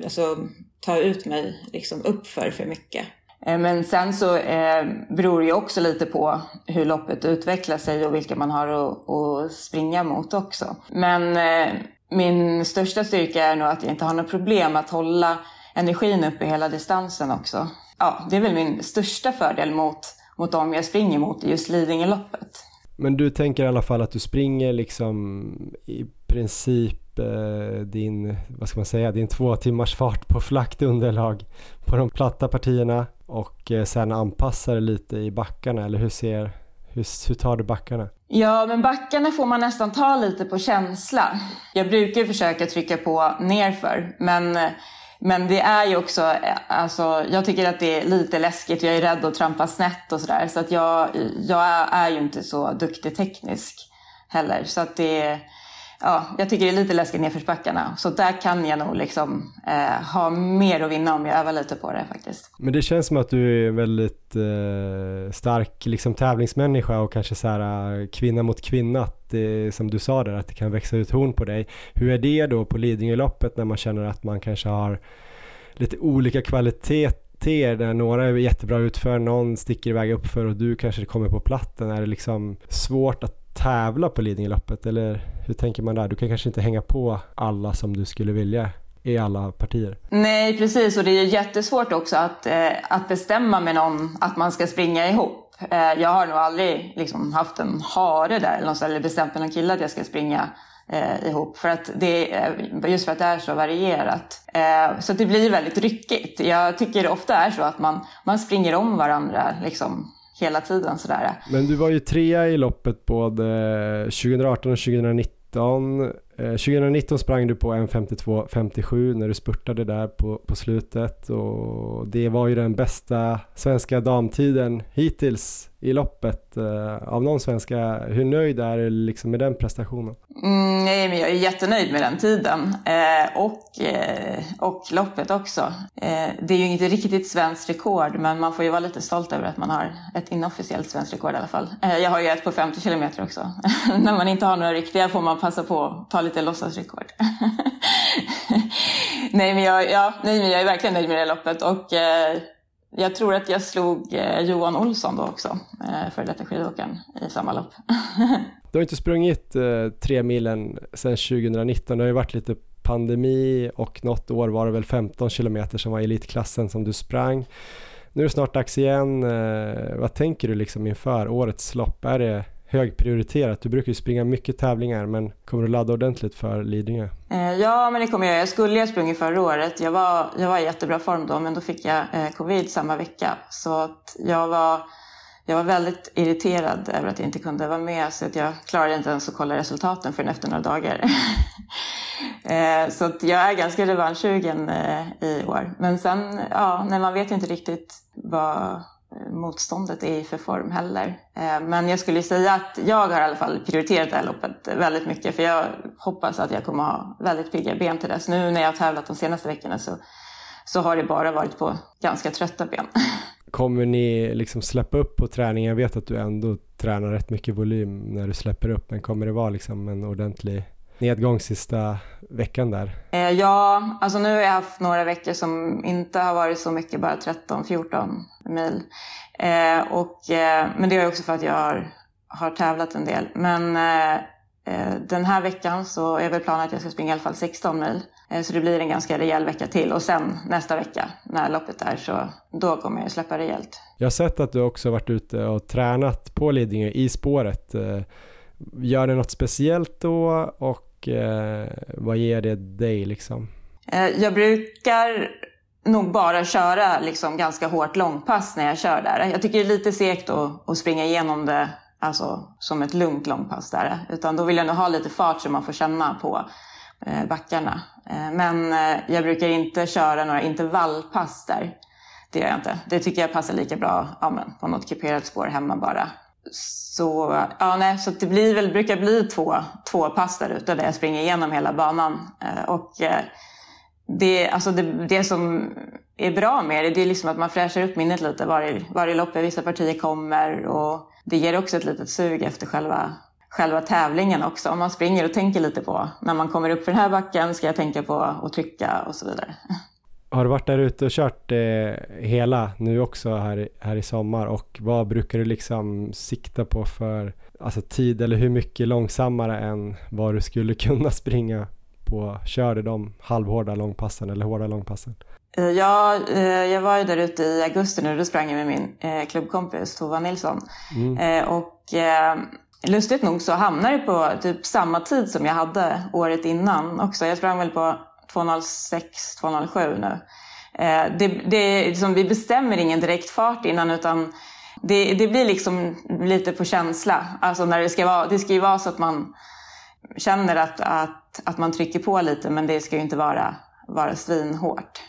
alltså ta ut mig liksom uppför för mycket. Eh, men sen så eh, beror det ju också lite på hur loppet utvecklar sig och vilka man har att, att springa mot också. Men eh, min största styrka är nog att jag inte har något problem att hålla energin uppe hela distansen också ja, det är väl min största fördel mot, mot dem jag springer mot i just Lidingöloppet. Men du tänker i alla fall att du springer liksom i princip eh, din, vad ska man säga, din två timmars fart på flackt underlag på de platta partierna och eh, sen anpassar lite i backarna eller hur ser, Hur, hur tar du backarna? Ja, men backarna får man nästan ta lite på känsla. Jag brukar försöka trycka på nerför, men eh, men det är ju också, eh, alltså, jag tycker att det är lite läskigt. Jag är rädd att trampa snett och sådär. Så att jag, jag är ju inte så duktig teknisk heller. Så att det, ja, jag tycker det är lite läskigt nedförsbackarna. Så där kan jag nog liksom eh, ha mer att vinna om jag övar lite på det faktiskt. Men det känns som att du är en väldigt eh, stark liksom, tävlingsmänniska och kanske så här eh, kvinna mot kvinna. Att det, som du sa där, att det kan växa ut horn på dig. Hur är det då på Lidingöloppet när man känner att man kanske har lite olika kvaliteter där några är jättebra utför, någon sticker iväg uppför och du kanske kommer på platten. Är det liksom svårt att tävla på Lidingöloppet eller hur tänker man där? Du kan kanske inte hänga på alla som du skulle vilja i alla partier. Nej, precis. Och det är jättesvårt också att, eh, att bestämma med någon att man ska springa ihop. Eh, jag har nog aldrig liksom, haft en hare där eller, något, eller bestämt med någon kille att jag ska springa eh, ihop. För att det, eh, just för att det är så varierat. Eh, så det blir väldigt ryckigt. Jag tycker det ofta är så att man, man springer om varandra liksom, hela tiden. Sådär. Men du var ju trea i loppet både 2018 och 2019. 2019 eh, sprang du på 1.52.57 när du spurtade där på, på slutet och det var ju den bästa svenska damtiden hittills i loppet eh, av någon svenska. Eh, hur nöjd är du liksom med den prestationen? Mm, nej, men jag är jättenöjd med den tiden eh, och, eh, och loppet också. Eh, det är ju inte riktigt svenskt rekord, men man får ju vara lite stolt över att man har ett inofficiellt svenskt rekord i alla fall. Eh, jag har ju ett på 50 kilometer också. När man inte har några riktiga får man passa på att ta lite låtsasrekord. nej, men jag, ja, nej, men jag är verkligen nöjd med det loppet och eh, jag tror att jag slog eh, Johan Olsson då också, eh, före detta skidåkaren, i samma lopp. du har inte sprungit eh, tre milen sedan 2019. Det har ju varit lite pandemi och något år var det väl 15 kilometer som var elitklassen som du sprang. Nu är det snart dags igen. Eh, vad tänker du liksom inför årets lopp? Är det högprioriterat? Du brukar ju springa mycket tävlingar men kommer du ladda ordentligt för Lidingö? Eh, ja, men det kommer jag. Jag skulle ha sprungit förra året. Jag var, jag var i jättebra form då men då fick jag eh, covid samma vecka. Så att jag var, jag var väldigt irriterad över att jag inte kunde vara med så att jag klarade inte ens att kolla resultaten förrän efter några dagar. eh, så att jag är ganska revanschsugen eh, i år. Men sen, ja, nej, man vet ju inte riktigt vad Eh, motståndet är i för form heller. Eh, men jag skulle säga att jag har i alla fall prioriterat det här loppet väldigt mycket för jag hoppas att jag kommer ha väldigt pigga ben till dess. Nu när jag har tävlat de senaste veckorna så, så har det bara varit på ganska trötta ben. Kommer ni liksom släppa upp på träningen? Jag vet att du ändå tränar rätt mycket volym när du släpper upp men kommer det vara liksom en ordentlig nedgång sista veckan där? Eh, ja, alltså nu har jag haft några veckor som inte har varit så mycket, bara 13-14 mil. Eh, och, eh, men det är också för att jag har, har tävlat en del. Men eh, eh, den här veckan så är väl planen att jag ska springa i alla fall 16 mil. Eh, så det blir en ganska rejäl vecka till. Och sen nästa vecka när loppet är så då kommer jag släppa rejält. Jag har sett att du också varit ute och tränat på Lidingö i spåret. Gör det något speciellt då och eh, vad ger det dig liksom? Eh, jag brukar nog bara köra liksom ganska hårt långpass när jag kör där. Jag tycker det är lite segt att, att springa igenom det alltså, som ett lugnt långpass där. Utan då vill jag nog ha lite fart så man får känna på eh, backarna. Eh, men eh, jag brukar inte köra några intervallpass där. Det gör jag inte. Det tycker jag passar lika bra ja, men, på något kuperat spår hemma bara. Så, ja, nej, så det blir väl, brukar bli två, två pass där ute där jag springer igenom hela banan. Eh, och eh, det, alltså det, det som är bra med det, det är liksom att man fräschar upp minnet lite varje, varje lopp vissa partier kommer. Och det ger också ett litet sug efter själva, själva tävlingen också. Om man springer och tänker lite på när man kommer upp för den här backen ska jag tänka på att trycka och så vidare. Har du varit där ute och kört eh, hela nu också här, här i sommar och vad brukar du liksom sikta på för alltså tid eller hur mycket långsammare än vad du skulle kunna springa på, körde de halvhårda långpassen eller hårda långpassen? Eh, ja, eh, jag var ju där ute i augusti nu, då sprang jag med min eh, klubbkompis Tova Nilsson. Mm. Och lustigt nog så hamnade det på typ samma tid som jag hade året innan också. Jag sprang väl på 206, 207 nu. Eh, det, det, liksom, vi bestämmer ingen direkt fart innan utan det, det blir liksom lite på känsla. Alltså när det ska vara, det ska ju vara så att man känner att, att, att man trycker på lite men det ska ju inte vara, vara svinhårt.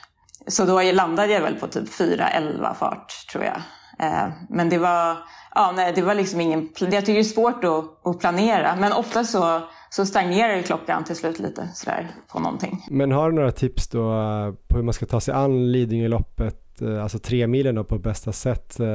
Så då landade jag väl på typ 4.11 fart tror jag. Eh, men det var, ja, nej, det var liksom ingen, jag tycker det är svårt att, att planera men ofta så, så stagnerar ju klockan till slut lite sådär på någonting. Men har du några tips då eh, på hur man ska ta sig an Lidingöloppet, eh, alltså tre milen då på bästa sätt? Eh,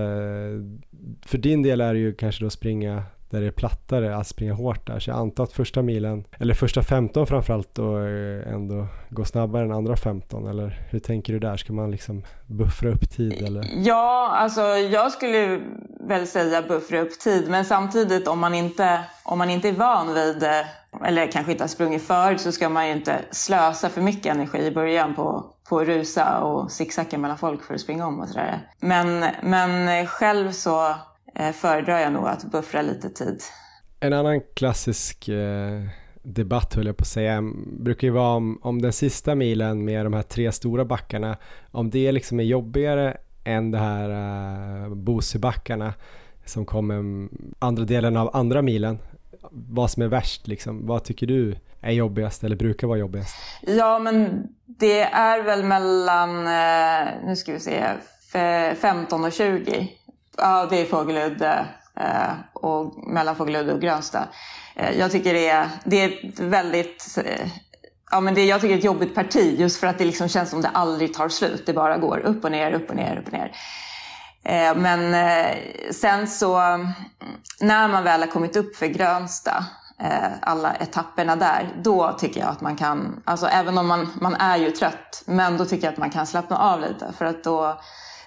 för din del är det ju kanske då springa där det är plattare att springa hårt där. Så jag antar att första milen, eller första 15 framförallt då eh, ändå går snabbare än andra 15 eller hur tänker du där? Ska man liksom buffra upp tid eller? Ja, alltså jag skulle väl säga buffra upp tid men samtidigt om man inte, om man inte är van vid eh, eller kanske inte har sprungit förut så ska man ju inte slösa för mycket energi i början på, på att rusa och zigzacka mellan folk för att springa om och sådär. Men, men eh, själv så eh, föredrar jag nog att buffra lite tid. En annan klassisk eh, debatt höll jag på att säga, brukar ju vara om, om den sista milen med de här tre stora backarna, om det liksom är jobbigare än de här eh, Bosebackarna som kommer andra delen av andra milen. Vad som är värst liksom, vad tycker du är jobbigast eller brukar vara jobbigast? Ja men det är väl mellan, eh, nu ska vi se, 15 och 20 Ja, det är Fågeludde eh, och mellan Fågeludde och Grönsta. Eh, jag tycker det är, det är väldigt eh, Ja, men det, jag tycker det är ett jobbigt parti just för att det liksom känns som det aldrig tar slut. Det bara går upp och ner, upp och ner, upp och ner. men sen så mm, när man väl har kommit upp för Grönsta, alla etapperna där, då tycker jag att man kan, alltså även om man, man är ju trött, men då tycker jag att man kan slappna av lite för att då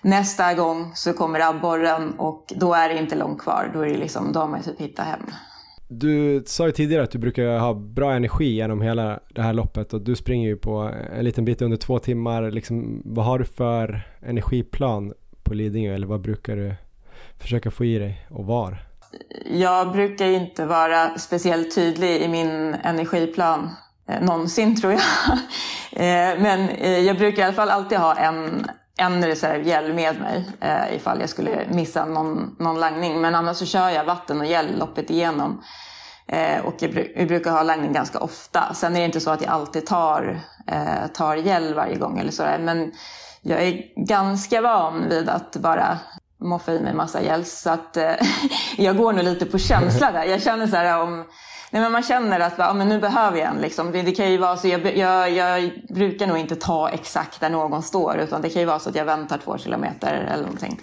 Nästa gång så kommer abborren och då är det inte långt kvar. Då, är det liksom, då har man typ hittat hem. Du sa ju tidigare att du brukar ha bra energi genom hela det här loppet och du springer ju på en liten bit under två timmar. Liksom, vad har du för energiplan på Lidingö eller vad brukar du försöka få i dig och var? Jag brukar inte vara speciellt tydlig i min energiplan eh, någonsin tror jag. eh, men eh, jag brukar i alla fall alltid ha en en reservgel med mig eh, ifall jag skulle missa någon, någon langning. Men annars så kör jag vatten och gel loppet igenom. Eh, och jag, jag, brukar ha langning ganska ofta. Sen är det inte så att jag alltid tar, eh, tar gel varje gång eller sådär. Men jag är ganska van vid att bara moffa i mig massa gel. Så att eh, jag går nog lite på känsla där. Jag känner så här om Nej, men man känner att ja, men nu behöver jag en. Liksom. Det, det, kan ju vara så, jag, jag, jag, brukar nog inte ta exakt där någon står utan det kan ju vara så att jag väntar två kilometer eller någonting.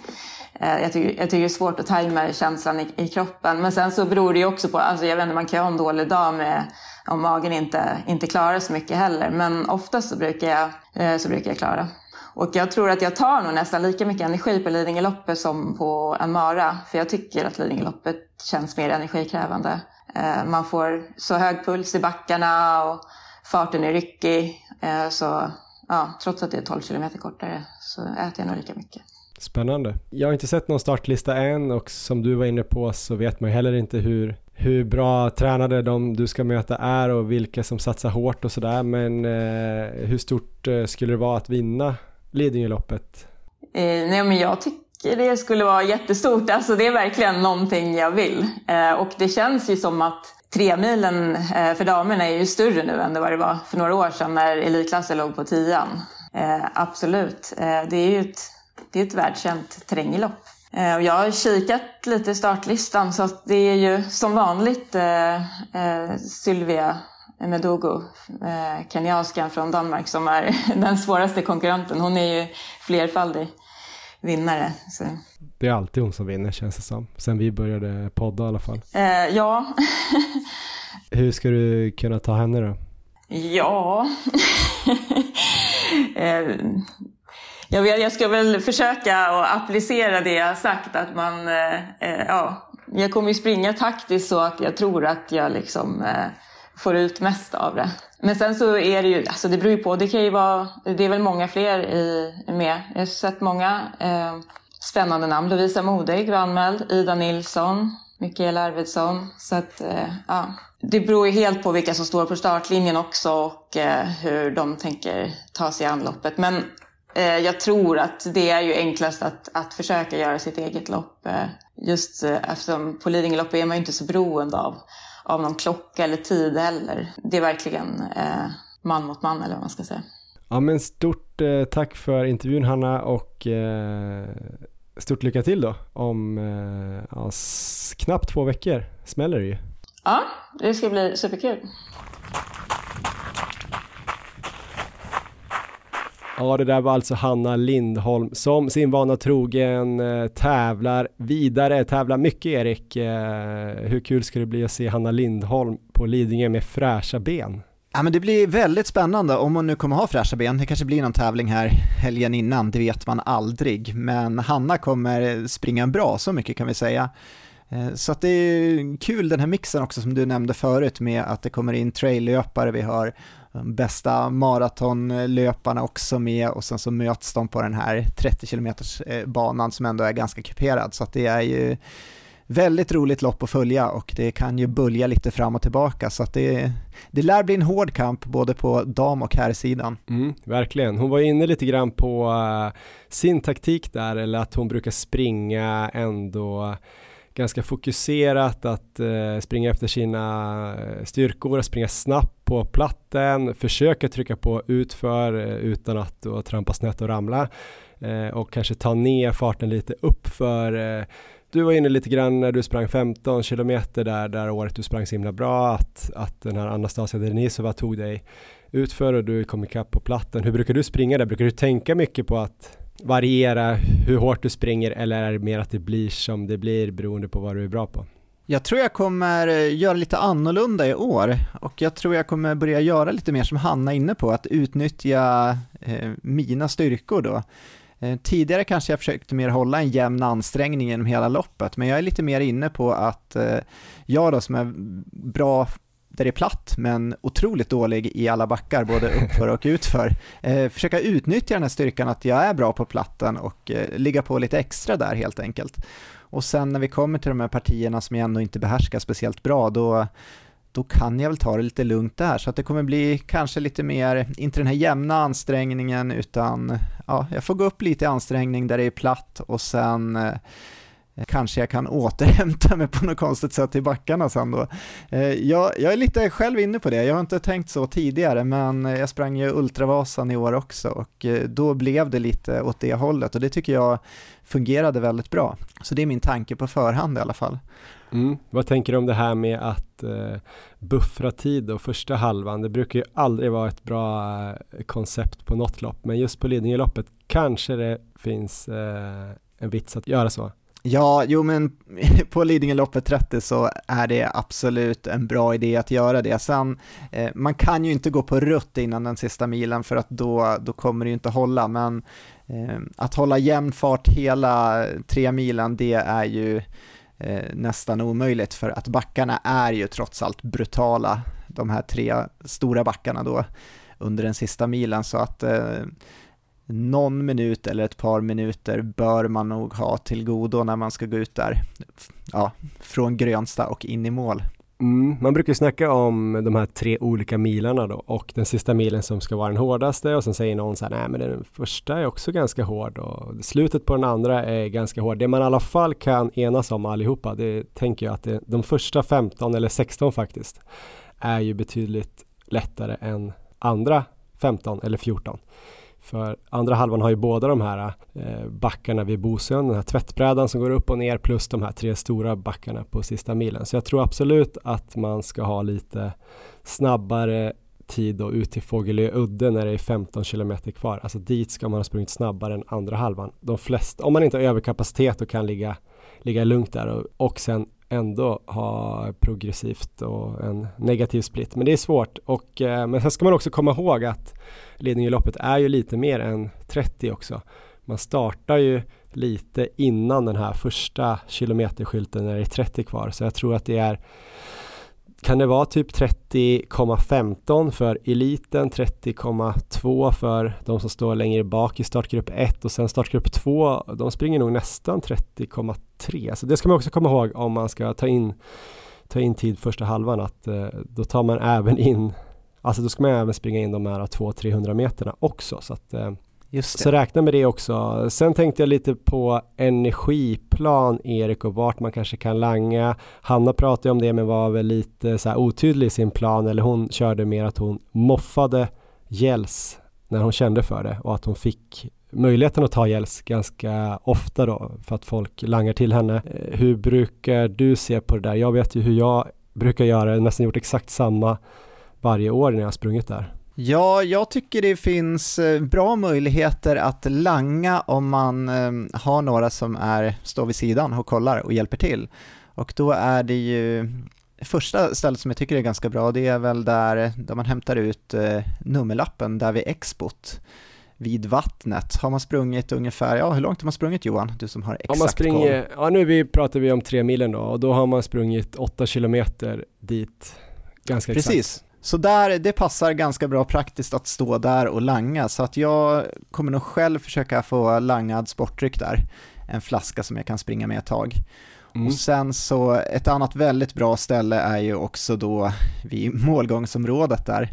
Eh, jag, tycker, jag tycker det är svårt att tajma känslan i, i, kroppen. Men sen så beror det ju också på, alltså jag vet inte, man kan ju ha en dålig dag med om magen inte, inte klarar så mycket heller. Men oftast så brukar jag, eh, så brukar jag klara. Och jag tror att jag tar nog nästan lika mycket energi på Lidingöloppet som på en mara. För jag tycker att Lidingöloppet känns mer energikrävande. Eh, man får så hög puls i backarna och farten är ryckig. Eh, så ja, trots att det är 12 kilometer kortare så äter jag nog lika mycket. Spännande. Jag har inte sett någon startlista än och som du var inne på så vet man heller inte hur, hur bra tränade de du ska möta är och vilka som satsar hårt och sådär. Men eh, hur stort eh, skulle det vara att vinna Lidingöloppet? Eh, nej men jag tycker det skulle vara jättestort. Alltså det är verkligen någonting jag vill. Eh, och det känns ju som att tremilen eh, för damerna är ju större nu än det vad det var för några år sedan när elitklassen låg på tian. Eh, absolut. Eh, det är ju ett, det är ett världskänt terränglopp. Eh, och jag har kikat lite i startlistan så det är ju som vanligt eh, Sylvia Medogo, kenyanskan från Danmark, som är den svåraste konkurrenten. Hon är ju flerfaldig vinnare. Så. Det är alltid hon som vinner känns det som. Sen vi började podda i alla fall. Eh, ja. Hur ska du kunna ta henne då? Ja. eh, jag, vet, jag ska väl försöka att applicera det jag har sagt. Att man, eh, eh, ja, jag kommer ju springa taktiskt så att jag tror att jag liksom eh, får ut mest av det. Men sen så är det ju, alltså det beror ju på, det kan ju vara, det är väl många fler i, med. Jag har sett många eh, spännande namn. Lovisa Modig var anmäld, Ida Nilsson, Mikaela Arvidsson. Så att, eh, ja. Det beror ju helt på vilka som står på startlinjen också och eh, hur de tänker ta sig an loppet. Men Eh, jag tror att det är ju enklast att, att försöka göra sitt eget lopp. Eh, just eh, eftersom på Lidingöloppet är man ju inte så beroende av, av någon klocka eller tid heller. Det är verkligen eh, man mot man eller vad man ska säga. Ja men stort eh, tack för intervjun Hanna och eh, stort lycka till då om ja, knappt två veckor smäller det ju. Ja, det ska bli superkul. Ja, det där var alltså Hanna Lindholm som sin vana trogen eh, tävlar vidare, tävlar mycket Erik. Eh, hur kul ska det bli att se Hanna Lindholm på Lidingö med fräscha ben? Ja men det blir väldigt spännande om hon nu kommer ha fräscha ben. Det kanske blir någon tävling här helgen innan, det vet man aldrig. Men Hanna kommer springa bra, så mycket kan vi säga. Eh, så att det är kul den här mixen också som du nämnde förut med att det kommer in traillöpare, vi har de bästa maratonlöparna också med och sen så möts de på den här 30 km eh, banan som ändå är ganska kuperad. Så att det är ju väldigt roligt lopp att följa och det kan ju bölja lite fram och tillbaka. Så att det, det lär bli en hård kamp både på dam och herrsidan. Mm, verkligen, hon var inne lite grann på eh, sin taktik där eller att hon brukar springa ändå ganska fokuserat att eh, springa efter sina eh, styrkor, springa snabbt på platten, försöka trycka på utför eh, utan att då trampa snett och ramla eh, och kanske ta ner farten lite uppför. du var inne lite grann när du sprang 15 kilometer där, där året du sprang så himla bra, att, att den här Anastasia Denisova tog dig utför och du kom ikapp på platten. Hur brukar du springa där? Brukar du tänka mycket på att variera hur hårt du springer eller är det mer att det blir som det blir beroende på vad du är bra på? Jag tror jag kommer eh, göra lite annorlunda i år och jag tror jag kommer börja göra lite mer som Hanna är inne på, att utnyttja eh, mina styrkor då. Eh, tidigare kanske jag försökte mer hålla en jämn ansträngning genom hela loppet, men jag är lite mer inne på att eh, jag då som är bra där det är platt men otroligt dålig i alla backar, både uppför och utför. Eh, försöka utnyttja den här styrkan att jag är bra på platten och ligga på lite extra där helt enkelt. Och sen när vi kommer till de här partierna som jag ändå inte behärskar speciellt bra, då, då kan jag väl ta det lite lugnt där. Så att det kommer bli kanske lite mer, inte den här jämna ansträngningen, utan ja, jag får gå upp lite i ansträngning där det är platt och sen eh, Eh, kanske jag kan återhämta mig på något konstigt sätt i backarna sen då. Eh, jag, jag, är lite själv inne på det, jag har inte tänkt så tidigare, men jag sprang ju Ultravasan i år också och eh, då blev det lite åt det hållet och det tycker jag fungerade väldigt bra. Så det är min tanke på förhand i alla fall. Mm. Vad tänker du om det här med att eh, buffra tid och första halvan? Det brukar ju aldrig vara ett bra koncept på något lopp, men just på Lidingöloppet kanske det finns eh, en vits att göra så. Ja, jo men på Lidingöloppet 30 så är det absolut en bra idé att göra det. Sen, eh, man kan ju inte gå på rött innan den sista milen för att då, då kommer det ju inte hålla, men eh, att hålla jämn fart hela tre milen, det är ju eh, nästan omöjligt för att backarna är ju trots allt brutala, de här tre stora backarna då under den sista milen så att eh, någon minut eller ett par minuter bör man nog ha till godo när man ska gå ut där, ja, från Grönsta och in i mål. Mm, man brukar snacka om de här tre olika milarna då och den sista milen som ska vara den hårdaste och sen säger någon så här, nej men den första är också ganska hård och slutet på den andra är ganska hård. Det man i alla fall kan enas om allihopa, det tänker jag att det, de första 15 eller 16 faktiskt är ju betydligt lättare än andra 15 eller 14. För andra halvan har ju båda de här eh, backarna vid Bosön, den här tvättbrädan som går upp och ner plus de här tre stora backarna på sista milen. Så jag tror absolut att man ska ha lite snabbare tid då ut till Fågelö udde när det är 15 kilometer kvar. Alltså dit ska man ha sprungit snabbare än andra halvan. De flesta, om man inte har överkapacitet och kan ligga, ligga lugnt där och, och sen ändå ha progressivt och en negativ split. Men det är svårt. Och, eh, men sen ska man också komma ihåg att Lidingöloppet är ju lite mer än 30 också. Man startar ju lite innan den här första kilometerskylten när det är 30 kvar. Så jag tror att det är kan det vara typ 30,15 för eliten, 30,2 för de som står längre bak i startgrupp 1 och sen startgrupp 2, de springer nog nästan 30,3. Så det ska man också komma ihåg om man ska ta in, ta in tid första halvan att eh, då tar man även in, alltså då ska man även springa in de här 200-300 meterna också. Så att, eh, så räkna med det också. Sen tänkte jag lite på energiplan, Erik, och vart man kanske kan langa. Hanna pratade om det, men var väl lite så otydlig i sin plan, eller hon körde mer att hon moffade gälls när hon kände för det och att hon fick möjligheten att ta gälls ganska ofta då för att folk langar till henne. Eh, hur brukar du se på det där? Jag vet ju hur jag brukar göra, jag har nästan gjort exakt samma varje år när jag har sprungit där. Ja, jag tycker det finns eh, bra möjligheter att langa om man eh, har några som är, står vid sidan och kollar och hjälper till. Och då är det ju första stället som jag tycker är ganska bra, det är väl där, där man hämtar ut eh, nummerlappen, där vid Expot vid vattnet. Har man sprungit ungefär, ja hur långt har man sprungit Johan? Du som har exakt man springer, koll. ja nu vi pratar vi om tre milen då och då har man sprungit åtta kilometer dit. Ganska Precis. exakt. Så där, det passar ganska bra praktiskt att stå där och langa, så att jag kommer nog själv försöka få langad sportdryck där. En flaska som jag kan springa med ett tag. Mm. Och sen så, ett annat väldigt bra ställe är ju också då vid målgångsområdet där,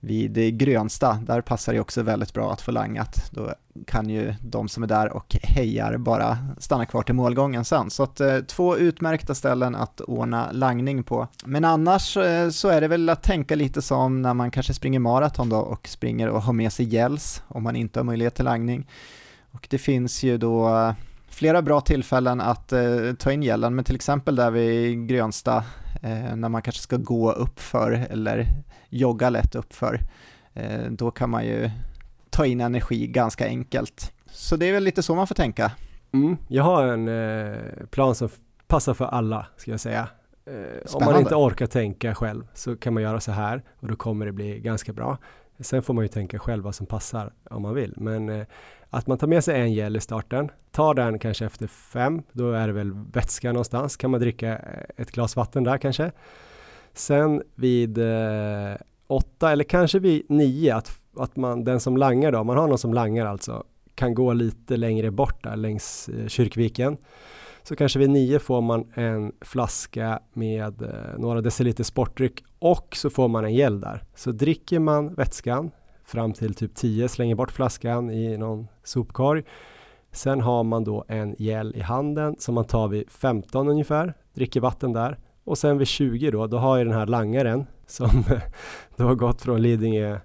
vid Grönsta, där passar det också väldigt bra att få langat. Då kan ju de som är där och hejar bara stanna kvar till målgången sen. Så att eh, två utmärkta ställen att ordna langning på. Men annars eh, så är det väl att tänka lite som när man kanske springer maraton då och springer och har med sig gälls om man inte har möjlighet till langning. Och det finns ju då eh, flera bra tillfällen att eh, ta in gällen, men till exempel där vid Grönsta eh, när man kanske ska gå uppför eller jogga lätt uppför. Eh, då kan man ju ta in energi ganska enkelt. Så det är väl lite så man får tänka. Mm. Jag har en eh, plan som passar för alla, ska jag säga. Eh, om man inte orkar tänka själv så kan man göra så här och då kommer det bli ganska bra. Sen får man ju tänka själv vad som passar om man vill. Men eh, att man tar med sig en gel i starten, tar den kanske efter fem, då är det väl vätska någonstans. Kan man dricka ett glas vatten där kanske. Sen vid eh, åtta eller kanske vid nio, att, att man, den som langar då, man har någon som langar alltså, kan gå lite längre bort där längs eh, Kyrkviken. Så kanske vid nio får man en flaska med eh, några deciliter sportdryck och så får man en gel där. Så dricker man vätskan fram till typ 10, slänger bort flaskan i någon sopkorg. Sen har man då en gel i handen som man tar vid 15 ungefär, dricker vatten där. Och sen vid 20 då, då har jag den här langaren som då har gått från Lidingö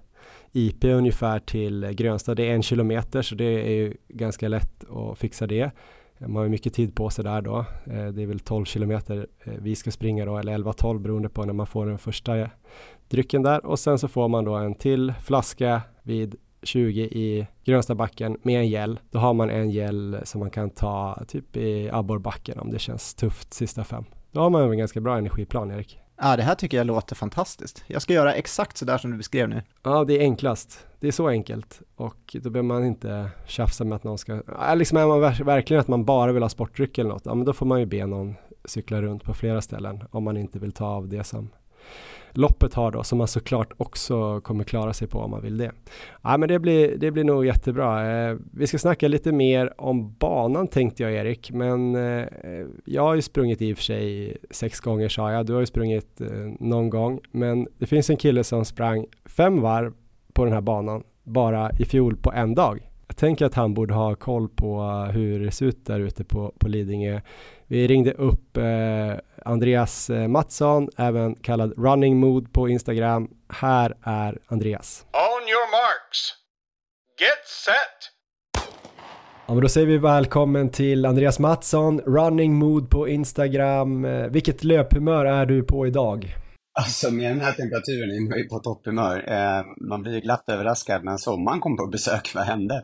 IP ungefär till Grönstad. Det är en kilometer så det är ju ganska lätt att fixa det. Man har ju mycket tid på sig där då. Eh, det är väl 12 kilometer eh, vi ska springa då, eller 11-12 beroende på när man får den första drycken där. Och sen så får man då en till flaska vid 20 i Grönstabacken med en gel. Då har man en gel som man kan ta typ i abborrbacken om det känns tufft sista fem. Då har man en ganska bra energiplan Erik. Ja, det här tycker jag låter fantastiskt. Jag ska göra exakt så där som du beskrev nu. Ja, det är enklast. Det är så enkelt och då behöver man inte tjafsa med att någon ska, ja, liksom är man ver- verkligen att man bara vill ha sportdryck eller något, ja men då får man ju be någon cykla runt på flera ställen om man inte vill ta av det som loppet har då, som man såklart också kommer klara sig på om man vill det. Ja, men det blir, det blir nog jättebra. Eh, vi ska snacka lite mer om banan tänkte jag Erik, men eh, jag har ju sprungit i och för sig sex gånger sa jag, du har ju sprungit eh, någon gång, men det finns en kille som sprang fem varv på den här banan bara i fjol på en dag. Jag tänker att han borde ha koll på eh, hur det ser ut där ute på, på Lidingö. Vi ringde upp eh, Andreas eh, Mattsson, även kallad Running Mood på Instagram. Här är Andreas. On your marks. Get set. Ja, men då säger vi välkommen till Andreas Mattsson, Running Mood på Instagram. Eh, Vilket löphumör är du på idag? Alltså med den här temperaturen är man ju på topphumör. Eh, man blir ju glatt överraskad när sommaren kom på besök. Vad hände?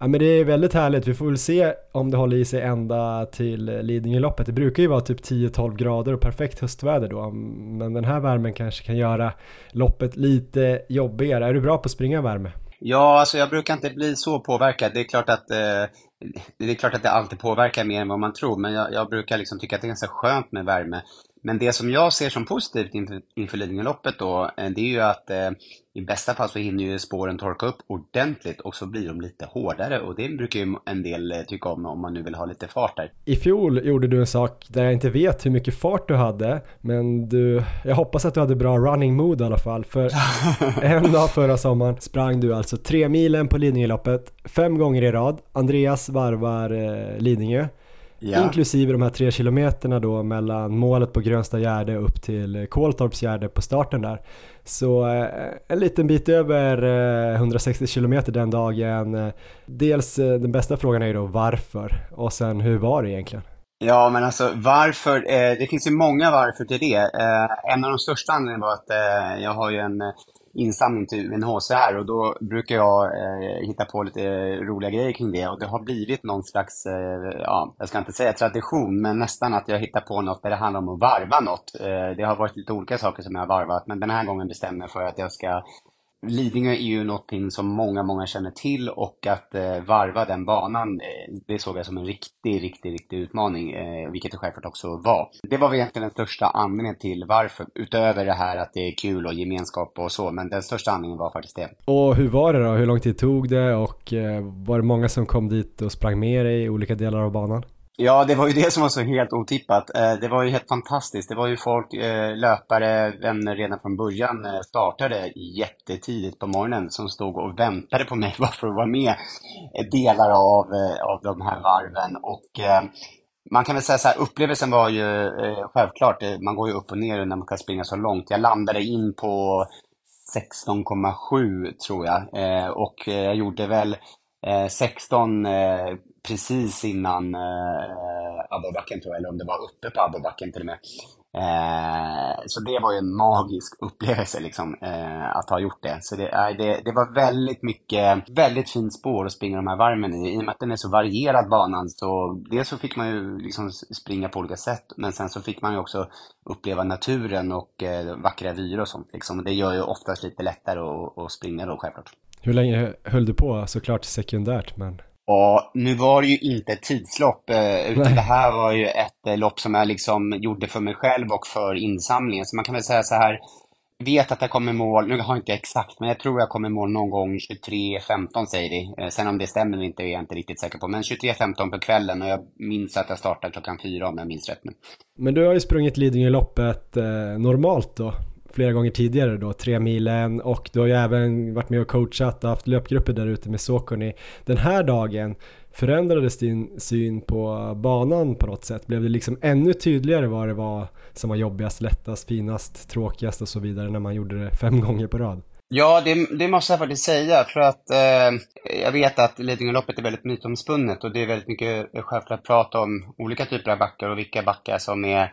Ja men det är väldigt härligt, vi får väl se om det håller i sig ända till Lidingöloppet. Det brukar ju vara typ 10-12 grader och perfekt höstväder då, men den här värmen kanske kan göra loppet lite jobbigare. Är du bra på att springa värme? Ja, alltså jag brukar inte bli så påverkad. Det är klart att, eh, det är klart att det alltid påverkar mer än vad man tror, men jag, jag brukar liksom tycka att det är ganska skönt med värme. Men det som jag ser som positivt inför, inför Lidingöloppet då, eh, det är ju att eh, i bästa fall så hinner ju spåren torka upp ordentligt och så blir de lite hårdare och det brukar ju en del eh, tycka om om man nu vill ha lite fart där. I fjol gjorde du en sak där jag inte vet hur mycket fart du hade, men du, jag hoppas att du hade bra running mood i alla fall, för en dag förra sommaren sprang du alltså tre milen på Lidingöloppet fem gånger i rad. Andreas varvar eh, Lidingö. Ja. Inklusive de här tre kilometerna då mellan målet på Grönsta Gärde upp till Koltorps Gärde på starten där. Så eh, en liten bit över 160 eh, kilometer den dagen. Dels eh, den bästa frågan är ju då varför och sen hur var det egentligen? Ja, men alltså varför? det finns ju många varför till det. en av de största anledningarna var att jag har ju en insamling till UNHCR och då brukar jag eh, hitta på lite roliga grejer kring det och det har blivit någon slags, eh, ja, jag ska inte säga tradition, men nästan att jag hittar på något där det handlar om att varva något. Eh, det har varit lite olika saker som jag har varvat, men den här gången bestämmer jag för att jag ska Lidingö är ju någonting som många, många känner till och att eh, varva den banan, eh, det såg jag som en riktig, riktig, riktig utmaning, eh, vilket det självklart också var. Det var väl egentligen den största anledningen till varför, utöver det här att det är kul och gemenskap och så, men den största anledningen var faktiskt det. Och hur var det då? Hur lång tid tog det och eh, var det många som kom dit och sprang med dig i olika delar av banan? Ja, det var ju det som var så helt otippat. Eh, det var ju helt fantastiskt. Det var ju folk, eh, löpare, vänner redan från början eh, startade jättetidigt på morgonen som stod och väntade på mig bara för att vara med delar av, av de här varven. Och man kan väl säga så här, upplevelsen var ju självklart, man går ju upp och ner när man kan springa så långt. Jag landade in på 16,7 tror jag och jag gjorde väl Eh, 16 eh, precis innan eh, Abborrbacken tror jag, eller om det var uppe på Abborrbacken till och med. Eh, så det var ju en magisk upplevelse liksom, eh, att ha gjort det. Så det, eh, det, det, var väldigt mycket, väldigt fint spår att springa de här varmen i. I och med att den är så varierad banan så dels så fick man ju liksom springa på olika sätt men sen så fick man ju också uppleva naturen och eh, vackra vyer och sånt. Liksom. Det gör ju oftast lite lättare att, att springa då självklart. Hur länge höll du på? Såklart sekundärt men Ja, nu var det ju inte ett tidslopp, eh, utan Nej. det här var ju ett eh, lopp som jag liksom gjorde för mig själv och för insamlingen. Så man kan väl säga så här, vet att jag kommer mål, nu har jag inte exakt, men jag tror jag kommer mål någon gång 23.15 säger vi. Eh, sen om det stämmer inte är jag inte riktigt säker på. Men 23.15 på kvällen och jag minns att jag startade klockan fyra om jag minns rätt nu. Men du har ju sprungit Lidingöloppet eh, normalt då? Flera gånger tidigare då, tre milen och du har ju även varit med och coachat och haft löpgrupper där ute med Sokoni. Den här dagen förändrades din syn på banan på något sätt? Blev det liksom ännu tydligare vad det var som var jobbigast, lättast, finast, tråkigast och så vidare när man gjorde det fem gånger på rad? Ja, det, det måste jag faktiskt säga för att eh, jag vet att Lidingöloppet är väldigt mytomspunnet och det är väldigt mycket självklart prat om olika typer av backar och vilka backar som är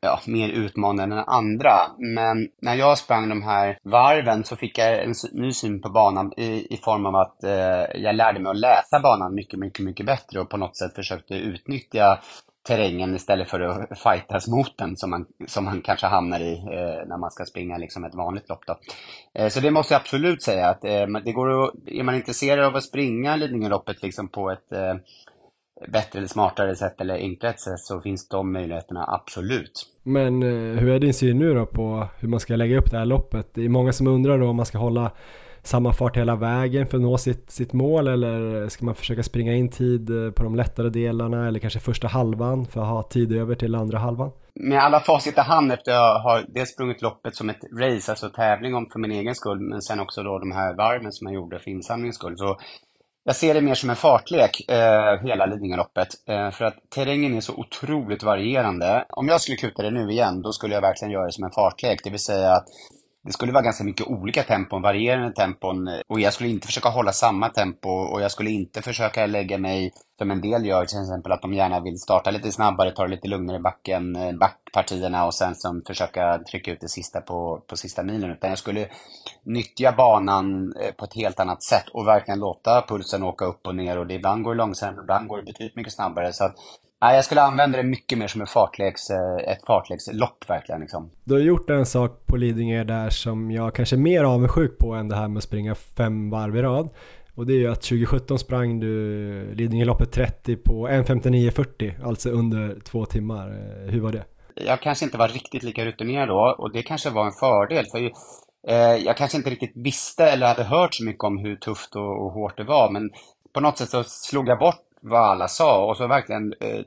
ja, mer utmanande än andra. Men när jag sprang de här varven så fick jag en ny syn på banan i, i form av att eh, jag lärde mig att läsa banan mycket, mycket, mycket bättre och på något sätt försökte utnyttja terrängen istället för att fightas mot den som man, som man kanske hamnar i eh, när man ska springa liksom ett vanligt lopp. Då. Eh, så det måste jag absolut säga att eh, det går att, är man intresserad av att springa Lidingöloppet liksom på ett eh, bättre eller smartare sätt eller enklare sätt så finns de möjligheterna absolut. Men eh, hur är din syn nu då på hur man ska lägga upp det här loppet? Det är många som undrar då om man ska hålla samma fart hela vägen för att nå sitt, sitt mål eller ska man försöka springa in tid eh, på de lättare delarna eller kanske första halvan för att ha tid över till andra halvan? Med alla facit i hand efter att jag har dels sprungit loppet som ett race, alltså tävling om för min egen skull, men sen också då de här varven som jag gjorde för insamlingens skull, så jag ser det mer som en fartlek, eh, hela Lidingöloppet. Eh, för att terrängen är så otroligt varierande. Om jag skulle kuta det nu igen, då skulle jag verkligen göra det som en fartlek. Det vill säga att det skulle vara ganska mycket olika tempon, varierande tempon. Och jag skulle inte försöka hålla samma tempo och jag skulle inte försöka lägga mig, som en del gör, till exempel att de gärna vill starta lite snabbare, ta det lite lugnare i backen, eh, backpartierna och sen som försöka trycka ut det sista på, på sista milen. Utan jag skulle nyttja banan eh, på ett helt annat sätt och verkligen låta pulsen åka upp och ner och det ibland går det långsamt, ibland går det betydligt mycket snabbare. Så att Nej, jag skulle använda det mycket mer som en fartleks, eh, ett fartlekslopp verkligen. Liksom. Du har gjort en sak på Lidingö där som jag kanske är mer avundsjuk på än det här med att springa fem varv i rad. Och det är ju att 2017 sprang du Lidingöloppet 30 på 1.59.40, alltså under två timmar. Eh, hur var det? Jag kanske inte var riktigt lika rutinerad då och det kanske var en fördel. för eh, Jag kanske inte riktigt visste eller hade hört så mycket om hur tufft och, och hårt det var men på något sätt så slog jag bort vad alla sa och så verkligen eh,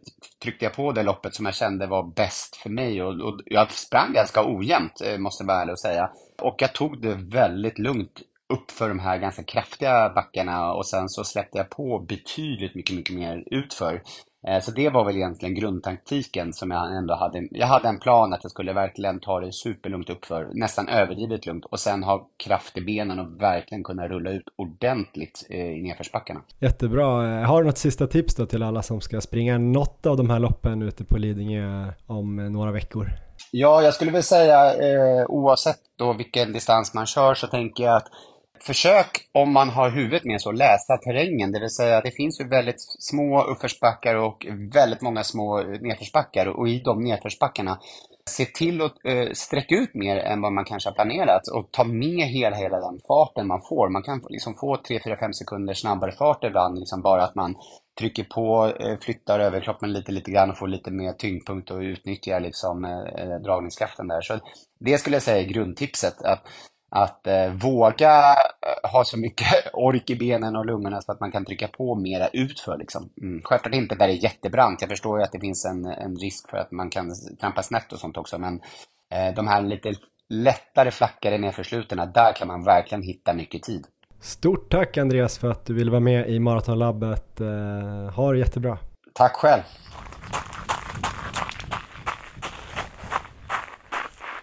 tryckte jag på det loppet som jag kände var bäst för mig och, och jag sprang ganska ojämnt, eh, måste jag vara ärlig och säga. Och jag tog det väldigt lugnt upp för de här ganska kraftiga backarna och sen så släppte jag på betydligt mycket, mycket mer utför. Eh, så det var väl egentligen grundtaktiken som jag ändå hade. Jag hade en plan att jag skulle verkligen ta det superlugnt uppför, nästan överdrivet lugnt och sen ha kraft i benen och verkligen kunna rulla ut ordentligt eh, i nedförsbackarna. Jättebra. Eh, har du något sista tips då till alla som ska springa något av de här loppen ute på Lidingö om några veckor? Ja, jag skulle väl säga eh, oavsett då vilken distans man kör så tänker jag att försök, om man har huvudet med sig att läsa terrängen. Det vill säga, det finns ju väldigt små uppförsbackar och väldigt många små nedförsbackar. Och i de nedförsbackarna, se till att eh, sträcka ut mer än vad man kanske har planerat och ta med hela, hela den farten man får. Man kan liksom få 3, 4, 5 sekunder snabbare fart ibland, liksom bara att man trycker på, eh, flyttar överkroppen lite, lite grann och får lite mer tyngdpunkt och utnyttjar liksom eh, eh dragningskraften där. Så det skulle jag säga är grundtipset. Att att eh, våga eh, ha så mycket ork i benen och lungorna så att man kan trycka på mera utför. Liksom. Mm. Självklart inte där det är jättebrant. Jag förstår ju att det finns en, en risk för att man kan trampa snett och sånt också. Men eh, de här lite lättare flackare nedförsluten, där kan man verkligen hitta mycket tid. Stort tack Andreas för att du ville vara med i Maratonlabbet. Eh, ha det jättebra. Tack själv.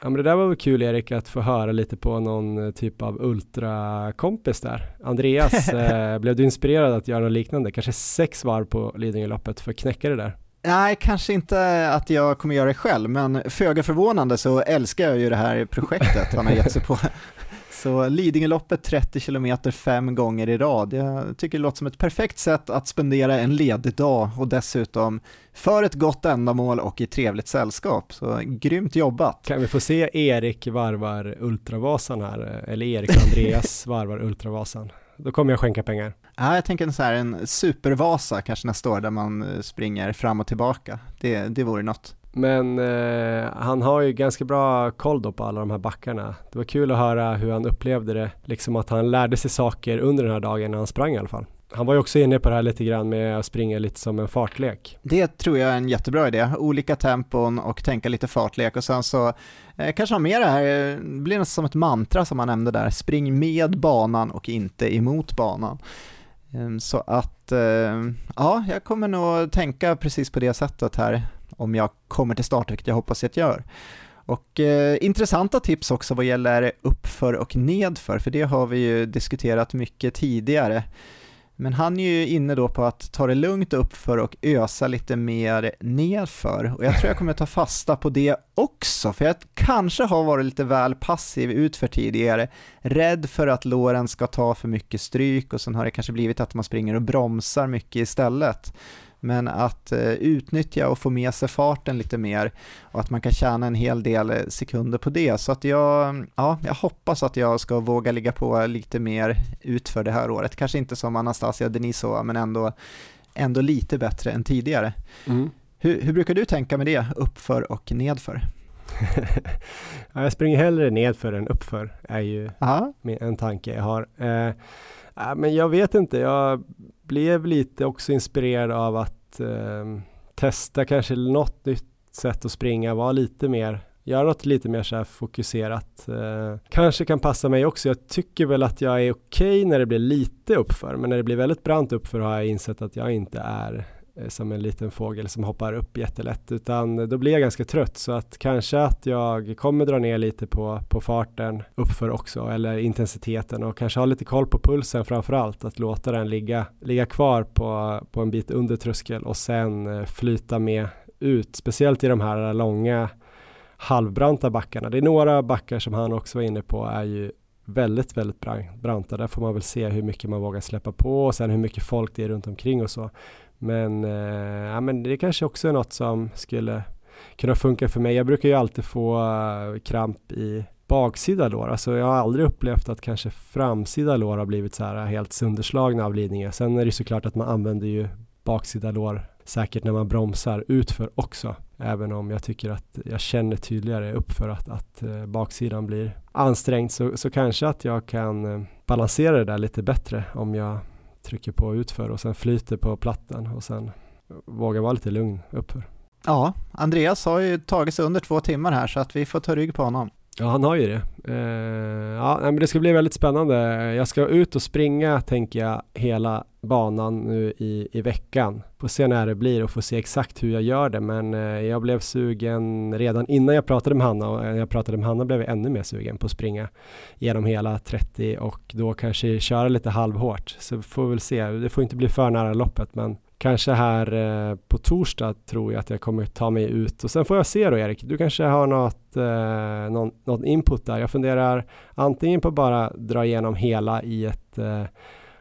Ja men det där var väl kul Erik att få höra lite på någon eh, typ av ultrakompis där. Andreas, eh, blev du inspirerad att göra något liknande? Kanske sex varv på Lidingöloppet för att knäcka det där? Nej, kanske inte att jag kommer göra det själv, men föga förvånande så älskar jag ju det här projektet han har gett sig på. Så Lidingöloppet 30 km fem gånger i rad. Jag tycker det låter som ett perfekt sätt att spendera en ledig dag och dessutom för ett gott ändamål och i trevligt sällskap. Så grymt jobbat! Kan vi få se Erik varvar Ultravasan här, eller Erik och Andreas varvar Ultravasan? Då kommer jag skänka pengar. Ja, jag tänker så här, en supervasa kanske nästa år där man eh, springer fram och tillbaka. Det, det vore något. Men eh, han har ju ganska bra koll då på alla de här backarna. Det var kul att höra hur han upplevde det, liksom att han lärde sig saker under den här dagen när han sprang i alla fall. Han var ju också inne på det här lite grann med att springa lite som en fartlek. Det tror jag är en jättebra idé. Olika tempon och tänka lite fartlek och sen så eh, kanske ha med det här, det blir nästan som ett mantra som han nämnde där, spring med banan och inte emot banan. Ehm, så att, eh, ja, jag kommer nog tänka precis på det sättet här om jag kommer till start, vilket jag hoppas att jag gör. Och eh, intressanta tips också vad gäller uppför och nedför, för det har vi ju diskuterat mycket tidigare. Men han är ju inne då på att ta det lugnt uppför och ösa lite mer nedför. Och jag tror jag kommer ta fasta på det också, för jag kanske har varit lite väl passiv utför tidigare. Rädd för att låren ska ta för mycket stryk och sen har det kanske blivit att man springer och bromsar mycket istället men att eh, utnyttja och få med sig farten lite mer och att man kan tjäna en hel del eh, sekunder på det. Så att jag, ja, jag hoppas att jag ska våga ligga på lite mer utför det här året. Kanske inte som Anastasia Denisova, men ändå, ändå lite bättre än tidigare. Mm. Hur, hur brukar du tänka med det, uppför och nedför? ja, jag springer hellre nedför än uppför, är ju Aha. en tanke jag har. Eh, men jag vet inte, jag blev lite också inspirerad av att eh, testa kanske något nytt sätt att springa, vara lite mer göra något lite mer så här fokuserat. Eh, kanske kan passa mig också. Jag tycker väl att jag är okej okay när det blir lite uppför, men när det blir väldigt brant uppför har jag insett att jag inte är Eh, som en liten fågel som hoppar upp jättelätt utan eh, då blir jag ganska trött så att kanske att jag kommer dra ner lite på, på farten uppför också eller intensiteten och kanske ha lite koll på pulsen framför allt att låta den ligga, ligga kvar på, på en bit under tröskel och sen eh, flyta med ut speciellt i de här långa halvbranta backarna. Det är några backar som han också var inne på är ju väldigt, väldigt branta. Där får man väl se hur mycket man vågar släppa på och sen hur mycket folk det är runt omkring och så. Men, eh, ja, men det kanske också är något som skulle kunna funka för mig. Jag brukar ju alltid få eh, kramp i baksida lår. Alltså jag har aldrig upplevt att kanske framsida lår har blivit så här eh, helt sönderslagna av Lidingö. Sen är det såklart att man använder ju baksida lår säkert när man bromsar utför också. Även om jag tycker att jag känner tydligare uppför att, att eh, baksidan blir ansträngd så, så kanske att jag kan eh, balansera det där lite bättre om jag trycker på utför och sen flyter på plattan och sen vågar vara lite lugn uppför. Ja, Andreas har ju tagit sig under två timmar här så att vi får ta rygg på honom. Ja, han har ju det. Eh, ja, men det ska bli väldigt spännande. Jag ska ut och springa, tänker jag, hela banan nu i, i veckan. Får se när det blir och få se exakt hur jag gör det. Men eh, jag blev sugen redan innan jag pratade med Hanna och när jag pratade med Hanna blev jag ännu mer sugen på att springa genom hela 30 och då kanske köra lite halvhårt. Så får vi väl se. Det får inte bli för nära loppet, men kanske här eh, på torsdag tror jag att jag kommer ta mig ut och sen får jag se då Erik, du kanske har något, eh, någon, någon input där. Jag funderar antingen på bara dra igenom hela i ett eh,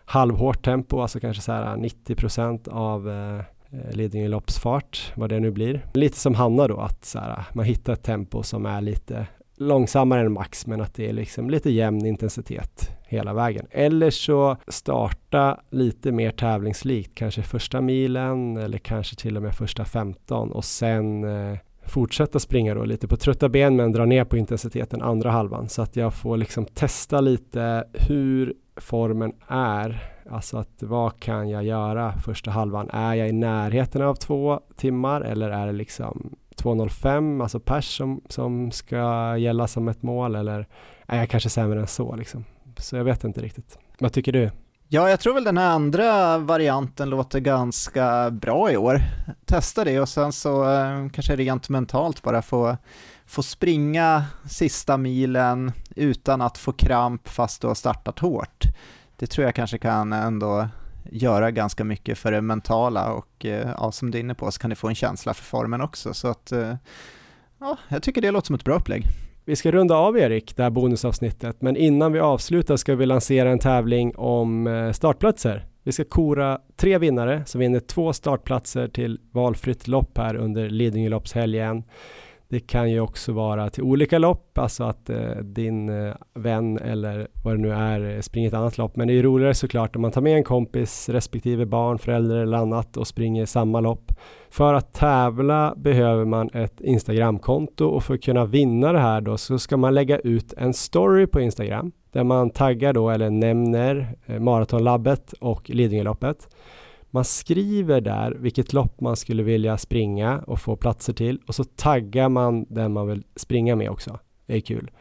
halvhårt tempo, alltså kanske så här eh, 90% av eh, eh Lidingö loppsfart, vad det nu blir. Lite som Hanna då, att så här, eh, man hittar ett tempo som är lite långsammare än max men att det är liksom lite jämn intensitet hela vägen. Eller så starta lite mer tävlingslikt, kanske första milen eller kanske till och med första 15 och sen eh, fortsätta springa då lite på trötta ben men dra ner på intensiteten andra halvan så att jag får liksom testa lite hur formen är. Alltså att vad kan jag göra första halvan? Är jag i närheten av två timmar eller är det liksom 2.05, alltså pers som, som ska gälla som ett mål eller är jag kanske sämre än så liksom? Så jag vet inte riktigt. Vad tycker du? Ja, jag tror väl den här andra varianten låter ganska bra i år. Testa det och sen så eh, kanske rent mentalt bara få, få springa sista milen utan att få kramp fast du har startat hårt. Det tror jag kanske kan ändå göra ganska mycket för det mentala och eh, ja, som du är inne på så kan du få en känsla för formen också. Så att eh, ja, jag tycker det låter som ett bra upplägg. Vi ska runda av Erik, det här bonusavsnittet, men innan vi avslutar ska vi lansera en tävling om eh, startplatser. Vi ska kora tre vinnare som vinner två startplatser till valfritt lopp här under Lidingöloppshelgen. Det kan ju också vara till olika lopp, alltså att eh, din eh, vän eller vad det nu är eh, springer ett annat lopp. Men det är ju roligare såklart om man tar med en kompis respektive barn, förälder eller annat och springer samma lopp. För att tävla behöver man ett Instagramkonto och för att kunna vinna det här då så ska man lägga ut en story på Instagram där man taggar då eller nämner eh, Maratonlabbet och Lidingöloppet. Man skriver där vilket lopp man skulle vilja springa och få platser till och så taggar man den man vill springa med också. Det är kul.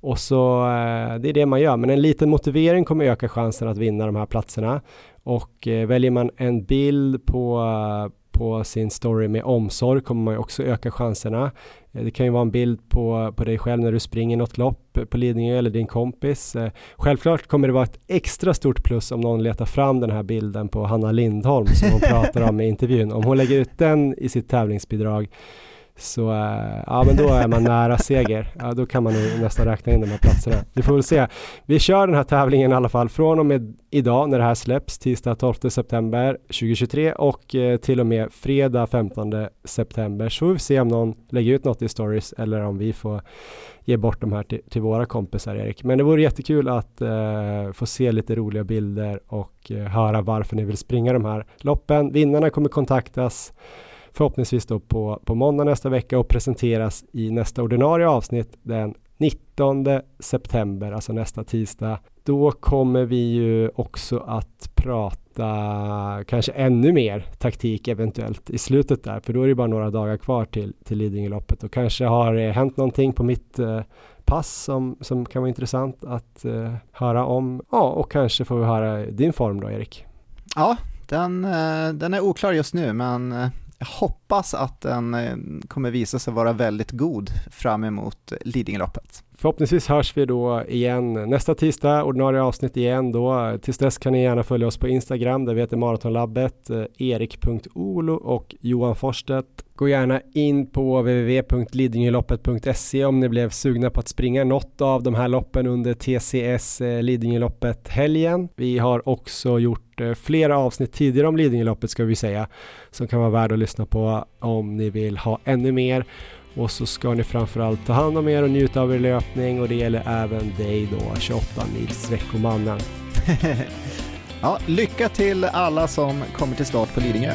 Och så eh, det är det man gör, men en liten motivering kommer öka chansen att vinna de här platserna. Och eh, väljer man en bild på eh, på sin story med omsorg kommer man ju också öka chanserna. Eh, det kan ju vara en bild på, på dig själv när du springer något lopp på Lidingö eller din kompis. Eh, självklart kommer det vara ett extra stort plus om någon letar fram den här bilden på Hanna Lindholm som hon pratar om i intervjun. Om hon lägger ut den i sitt tävlingsbidrag så äh, ja, men då är man nära seger. Ja, då kan man nästan räkna in de här platserna. Vi får väl se. Vi kör den här tävlingen i alla fall från och med idag när det här släpps, tisdag 12 september 2023 och eh, till och med fredag 15 september. Så får vi se om någon lägger ut något i stories eller om vi får ge bort de här till, till våra kompisar Erik. Men det vore jättekul att eh, få se lite roliga bilder och eh, höra varför ni vill springa de här loppen. Vinnarna kommer kontaktas förhoppningsvis då på, på måndag nästa vecka och presenteras i nästa ordinarie avsnitt den 19 september, alltså nästa tisdag. Då kommer vi ju också att prata kanske ännu mer taktik eventuellt i slutet där, för då är det bara några dagar kvar till, till Lidingöloppet och kanske har det hänt någonting på mitt eh, pass som, som kan vara intressant att eh, höra om. Ja, och kanske får vi höra din form då, Erik. Ja, den, eh, den är oklar just nu, men eh, jag hoppas att den eh, kommer visa sig vara väldigt god fram emot Lidingöloppet. Förhoppningsvis hörs vi då igen nästa tisdag, ordinarie avsnitt igen då. Tills dess kan ni gärna följa oss på Instagram där vi heter Maratonlabbet, eh, erik.olo och Johan Forstedt. Gå gärna in på www.lidingöloppet.se om ni blev sugna på att springa något av de här loppen under TCS eh, Lidingöloppet helgen. Vi har också gjort eh, flera avsnitt tidigare om Lidingöloppet ska vi säga som kan vara värd att lyssna på om ni vill ha ännu mer. Och så ska ni framförallt ta hand om er och njuta av er löpning och det gäller även dig då, 28 mils veckomannen. Ja, lycka till alla som kommer till start på Lidingö.